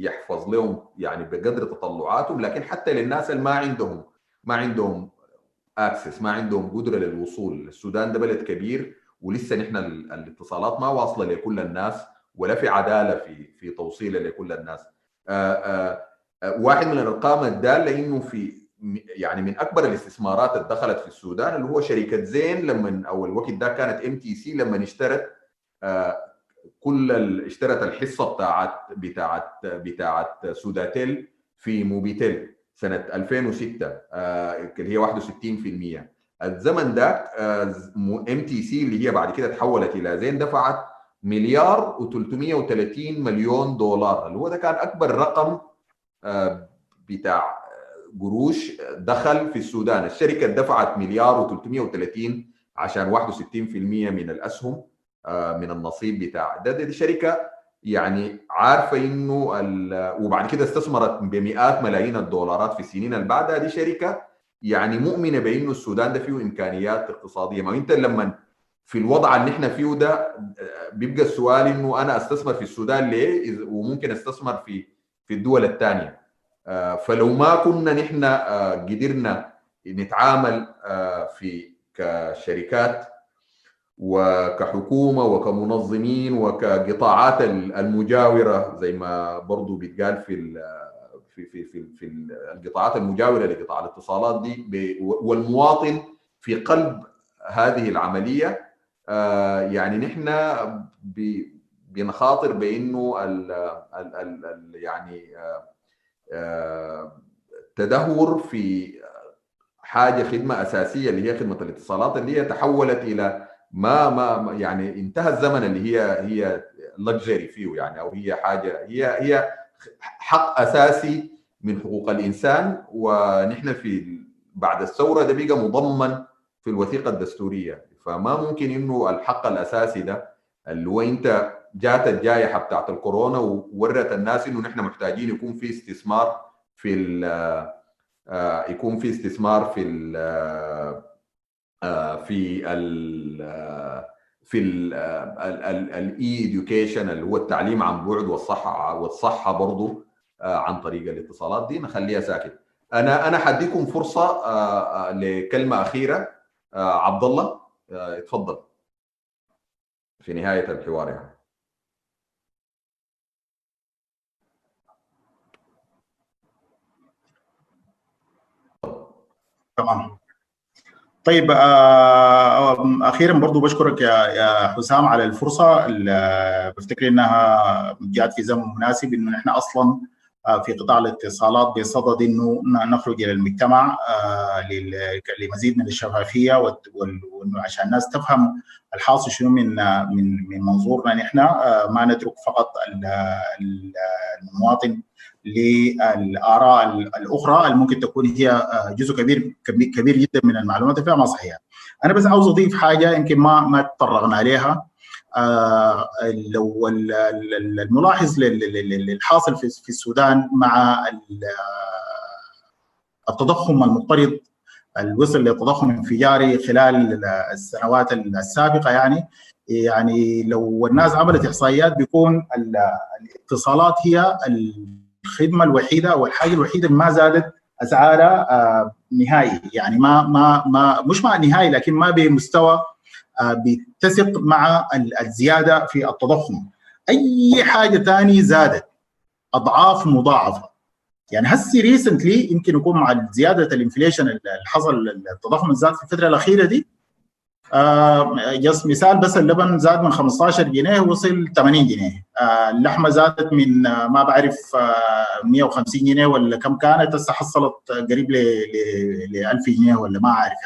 يحفظ لهم يعني بقدر تطلعاتهم لكن حتى للناس اللي ما عندهم ما عندهم access ما عندهم قدرة للوصول. السودان ده بلد كبير ولسه نحن ال- الاتصالات ما واصلة لكل الناس ولا في عدالة في في توصيلها لكل الناس. آآ آآ واحد من الأرقام الدالة إنه في يعني من أكبر الاستثمارات اللي دخلت في السودان اللي هو شركة زين لما أو الوقت ده كانت MTC لما اشترت كل اشترت الحصة بتاعت بتاعت بتاعت سوداتيل في موبيتيل. سنة 2006 اللي هي 61% الزمن ده MTC اللي هي بعد كده تحولت إلى زين دفعت مليار و330 مليون دولار. اللي هو ده كان أكبر رقم بتاع قروش دخل في السودان. الشركة دفعت مليار و330 عشان 61% من الأسهم من النصيب بتاع ده, دي شركة يعني عارفة إنه وبعد كده استثمرت بمئات ملايين الدولارات في السنين اللي بعدها دي شركة يعني مؤمنة بإنه السودان ده فيه إمكانيات اقتصادية. ما أنت لما في الوضع اللي إحنا فيه ده بيبقى السؤال إنه أنا أستثمر في السودان ليه؟ وممكن أستثمر في في الدول الثانية فلو ما كنا نحن قدرنا نتعامل في كشركات وكحكومة وكمنظمين وكقطاعات المجاورة زي ما برضو بيتقال في في في في, في القطاعات المجاورة لقطاع الاتصالات دي والمواطن في قلب هذه العملية. يعني نحن بنخاطر بإنه ال ال ال يعني تدهور في حاجة خدمة أساسية اللي هي خدمة الاتصالات اللي هي تحولت إلى ما ما يعني انتهى الزمن اللي هي هي لكجري فيه يعني أو هي حاجة هي هي حق أساسي من حقوق الإنسان ونحن في بعد الثورة ده بقى مضمن في الوثيقة الدستورية. فما ممكن إنه الحق الأساسي ده اللي هو أنت جات الجائحة بتاعت الكورونا وورت الناس إنه نحن محتاجين يكون في استثمار في يكون في استثمار في في ال في ال e-education اللي هو التعليم عن بعد والصحة والصحة برضه عن طريق الاتصالات دي نخليها ساكت. أنا أنا حديكم فرصة لكلمة أخيرة عبد الله اتفضل. في نهاية الحوار يعني. تمام. طيب آه أخيرا برضو بشكرك يا حسام على الفرصة بفتكر إنها جات في زمن مناسب إنه نحن أصلا في قطاع الاتصالات بصدد إنه نخرج إلى المجتمع لمزيد من الشفافية عشان الناس تفهم الحاصل شنو من من من منظورنا نحن ما نترك فقط المواطن للآراء الأخرى اللي ممكن تكون هي جزء كبير كبير جدا من المعلومات. فيها ما صحيحه. أنا بس عاوز أضيف حاجة يمكن ما ما تطرقنا عليها. آه لو الملاحظ للحاصل في السودان مع التضخم المضطرد اللي وصل لتضخم انفجاري خلال السنوات السابقة يعني. يعني لو الناس عملت إحصائيات بيكون الاتصالات هي الخدمة الوحيدة أو الحاجة الوحيدة اللي ما زادت اسعارها آه نهائي. يعني ما ما ما مش مع نهائي لكن ما بمستوى بيتسق مع الزيادة في التضخم. أي حاجة ثانية زادت أضعاف مضاعفة. يعني هسي recently يمكن يكون مع زيادة ال inflation اللي حصل التضخم الزاد في الفترة الأخيرة دي آه just مثال بس اللبن زاد من 15 جنيه وصل 80 جنيه. آه اللحمة زادت من آه ما بعرف آه 150 جنيه ولا كم كانت هسه حصلت قريب ل 1000 جنيه ولا ما عارف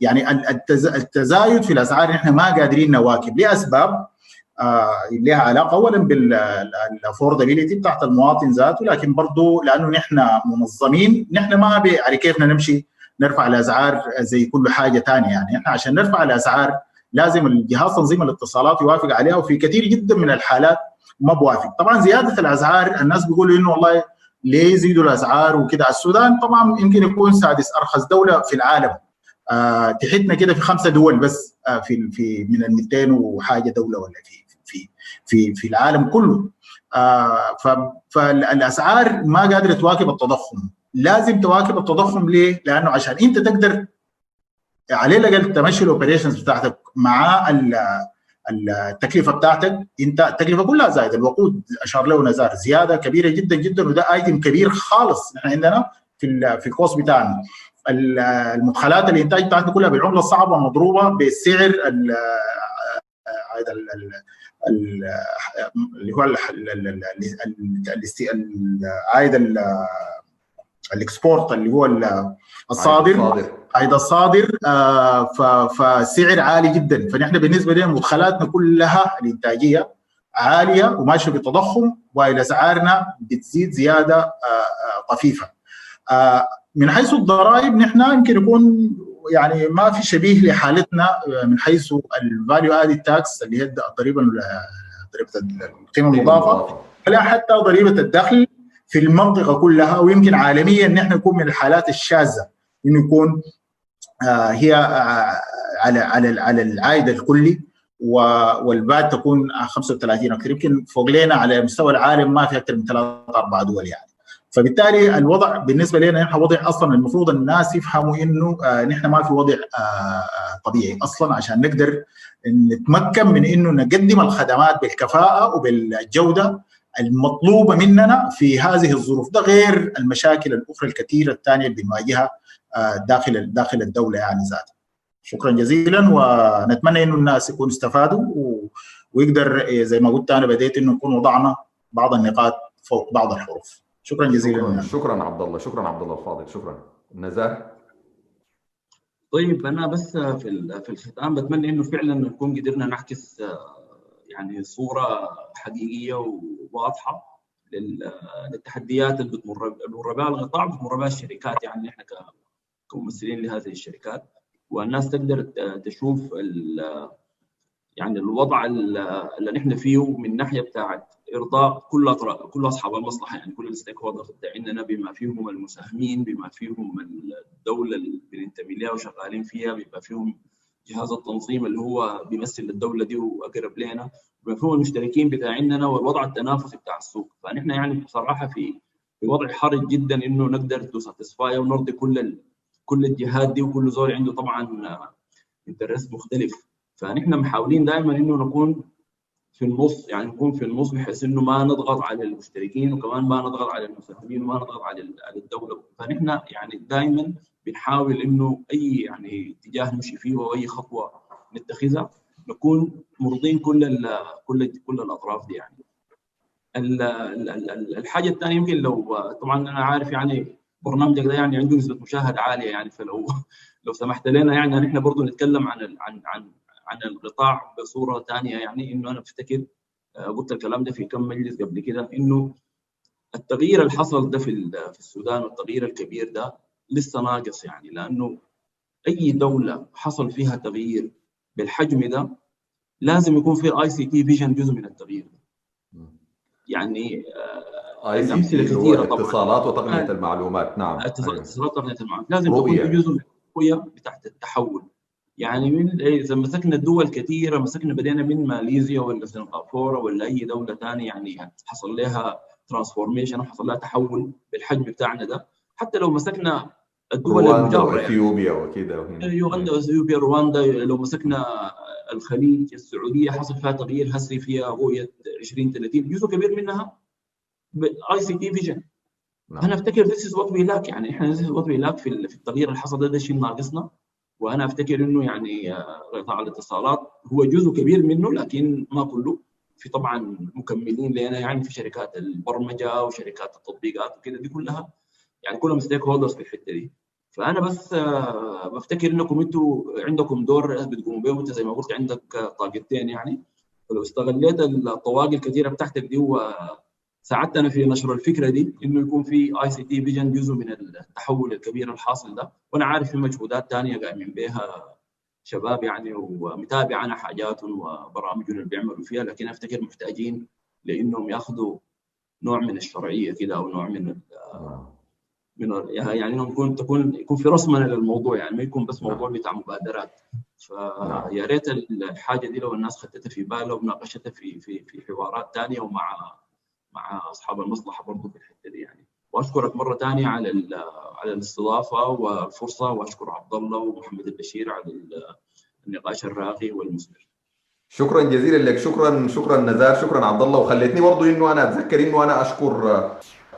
يعني. يعني التز... التزايد في الأسعار نحن ما قادرين نواكب لأسباب آه لها علاقة اولا بالافوردابيلتي بتاعت المواطن ذاته لكن برضه لأنه نحن منظمين نحن ما على كيفنا نمشي نرفع الاسعار زي كل حاجة ثانية يعني. إحنا عشان نرفع الاسعار لازم الجهاز تنظيم الاتصالات يوافق عليها وفي كثير جدا من الحالات ما بوافق. طبعا زيادة الاسعار الناس بيقولوا إنه والله ليه يزيدوا الاسعار وكده. السودان طبعا يمكن يكون سادس أرخص دولة في العالم. آه تحتنا كده في خمسة دول بس آه في في من ال 200 وحاجة دولة ولا في في في في العالم كله. آه فالاسعار ما قادرة تواكب التضخم. لازم تواكب التضخم ليه؟ لأنه عشان انت تقدر على الاقل تمشي الاوبريشنز بتاعتك مع التكلفه بتاعتك انت التكلفه كلها زايده الوقود اشار له نزار زياده كبيره جدا جدا وده ايتم كبير خالص نحن عندنا في في ال cost بتاعنا المدخلات الانتاج بتاعتنا كلها بالعمله الصعبه مضروبه هذا اللي هو عايد ال export اللي هو الصادر. عايد الصادر. فسعر عالي جدا. فنحن بالنسبة لنا مدخلاتنا كلها الإنتاجية عالية وماشية بتضخم وإلى اسعارنا بتزيد زيادة طفيفة. من حيث الضرائب نحن يمكن يكون يعني ما في شبيه لحالتنا من حيث ال value added tax اللي هي الضريبة ضريبة القيمة المضافة. ولا حتى ضريبة الدخل. في المنطقة كلها ويمكن عالميا نحن نكون من الحالات الشاذة انه يكون هي على على على العائد الكلي وال VAT تكون 35 أكثر يمكن فوق لنا على مستوى العالم ما في أكثر من ثلاث أربع دول يعني. فبالتالي الوضع بالنسبة لنا نحن وضع أصلا المفروض الناس يفهموا إنه آه نحن ما في وضع آه طبيعي أصلا عشان نقدر نتمكن من إنه نقدم الخدمات بالكفاءة وبالجودة المطلوبة مننا في هذه الظروف ده غير المشاكل الأخرى الكثيرة الثانية اللي بنواجهها آه داخل داخل الدولة يعني ذاتها. شكرا جزيلا ونتمنى إنه الناس يكونوا استفادوا و... ويقدر زي ما قلت أنا بديت إنه نكون وضعنا بعض النقاط فوق بعض الحروف. شكرا جزيلا شكرا, شكرا عبد الله شكرا عبد الله الفاضل شكرا نزار طيب أنا بس في في الختام بتمنى إنه فعلا نكون قدرنا نعكس يعني صورة حقيقية وواضحة للتحديات اللي بتمر بها القطاع بتمر بها الشركات يعني إحنا كممثلين لهذه الشركات. والناس تقدر تشوف يعني الوضع اللي نحن فيه من ناحية بتاعت إرضاء كل كل أصحاب المصلحة يعني كل ال stakeholders بتاعنا بما فيهم المساهمين بما فيهم الدولة اللي بننتمي لها وشغالين فيها بما فيهم جهاز التنظيم اللي هو بيمثل الدولة دي وأقرب لنا بما فيهم المشتركين بتاعنا والوضع التنافسي بتاع السوق. فنحن يعني بصراحة في في وضع حرج جدا إنه نقدر to satisfy ونرضي كل ال... كل الجهات دي وكل زول عنده طبعا interest مختلف. فنحن محاولين دائما إنه نكون في النص يعني نكون في النص بحيث إنه ما نضغط على المشتركين وكمان ما نضغط على المساهمين وما نضغط على على الدولة. فنحن يعني دائما بنحاول إنه أي يعني اتجاه نمشي فيه واي خطوة نتخذها نكون مرضين كل ال كل كل الأطراف دي يعني. الحاجة الثانية يمكن لو طبعا أنا عارف يعني برنامجك ده يعني عنده نسبة مشاهدة عالية يعني فلو [laughs] لو سمحت لنا يعني نحن برضه نتكلم عن عن عن عن القطاع بصورة ثانية يعني إنه أنا بفتكر قلت الكلام ده في كم مجلس قبل كده إنه التغيير اللي حصل ده في في السودان والتغيير الكبير ده لسه ناقص يعني لأنه أي دولة حصل فيها تغيير بالحجم ده لازم يكون في ICT vision جزء من التغيير يعني ICT كثيرة طبعا. اتصالات وتقنية المعلومات نعم. اتصالات وتقنيه المعلومات. لازم يكون في جزء من الرؤية بتاعت التحول. يعني من إذا مسكنا الدول كثيرة مسكنا بدينا من ماليزيا ولا سنغافورة ولا أي دولة ثانية يعني حصل لها transformation وحصل لها تحول بالحجم بتاعنا ده. حتى لو مسكنا الدول المجاورة يعني. اثيوبيا وكذا يوغندا وإثيوبيا رواندا لو مسكنا الخليج السعودية حصل فيها تغيير هسي فيها رؤية 2030 جزء كبير منها ICT vision أنا أفتكر this is what we lack يعني إحنا this is what we lack في التغيير اللي حصل ده, ده شيء ناقصنا. وأنا أفتكر إنه يعني قطاع الاتصالات هو جزء كبير منه لكن ما كله. في طبعا مكملين لنا يعني في شركات البرمجة وشركات التطبيقات وكده دي كلها يعني كلهم stakeholders في الحتة دي. فأنا بس بفتكر إنكم أنتم عندكم دور بتقوموا به وأنت زي ما قلت عندك طاقتين يعني. فلو استغليت الطواقي الكثيرة بتاعتك دي وساعدتنا في نشر الفكرة دي إنه يكون في ICT vision جزء من التحول الكبير الحاصل ده. وأنا عارف في مجهودات ثانية قايمين بها شباب يعني ومتابع أنا حاجاتهم وبرامجهم اللي بيعملوا فيها. لكن أفتكر محتاجين لإنهم ياخذوا نوع من الشرعية كده أو نوع من من يعني إنهم يكون تكون يكون في رسمنه للموضوع يعني ما يكون بس موضوع بتاع مبادرات. فيا ريت الحاجة دي لو الناس خدتها في بالها وناقشتها في في في حوارات ثانية ومع مع أصحاب المصلحة برضه في الحتة دي يعني. وأشكرك مرة ثانية على على الاستضافة والفرصة وأشكر عبد الله ومحمد البشير على النقاش الراقي والمثمر. شكرا جزيلا لك. شكرا شكرا نزار. شكرا عبد الله. وخلتني برضه إنه أنا أتذكر إنه أنا أشكر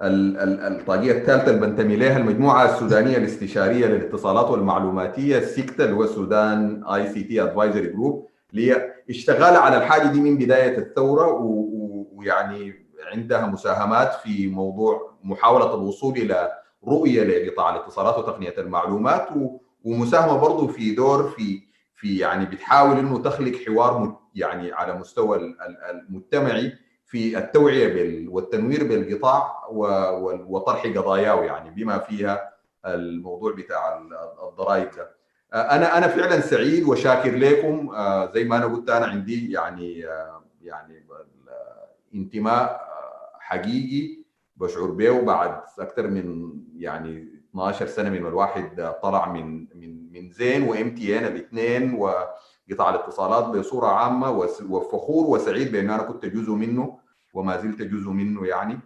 الطاقية الثالثة اللي بنتمي لها المجموعة السودانية الاستشارية للاتصالات والمعلوماتية السيكتا اللي هو ال Sudan ICT advisory group اللي هي اشتغال على الحاجة دي من بداية الثورة ويعني عندها مساهمات في موضوع محاولة الوصول إلى رؤية لقطاع الاتصالات وتقنية المعلومات ومساهمة برضه في دور في في يعني بتحاول إنه تخلق حوار يعني على مستوى المجتمعي في التوعية والتنوير بالقطاع وطرح قضاياه يعني بما فيها الموضوع بتاع الضرائب ده. أنا أنا فعلا سعيد وشاكر لكم. زي ما أنا قلت أنا عندي يعني يعني انتماء حقيقي بشعر به بعد أكثر من يعني 12 سنة من الواحد طلع من من من زين وام تي ان الاثنين وقطاع الاتصالات بصورة عامة وفخور وسعيد بأن أنا كنت جزء منه. وما زلت جزء منه يعني.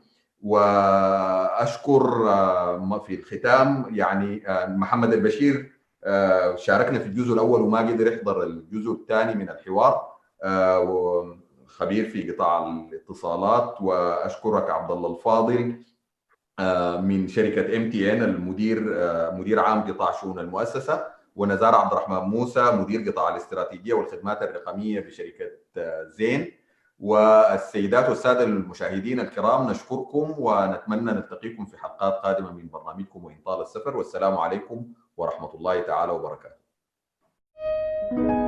وأشكر في الختام يعني محمد البشير شاركنا في الجزء الأول وما قدر يحضر الجزء الثاني من الحوار خبير في قطاع الاتصالات. وأشكرك عبد الله الفاضل من شركة ام تي ان المدير مدير عام قطاع شؤون المؤسسة ونزار عبد الرحمن موسى مدير قطاع الاستراتيجية والخدمات الرقمية بشركة زين. والسيدات والسادة المشاهدين الكرام نشكركم ونتمنى نلتقيكم في حلقات قادمة من برنامجكم وإن طال السفر والسلام عليكم ورحمة الله تعالى وبركاته. thank you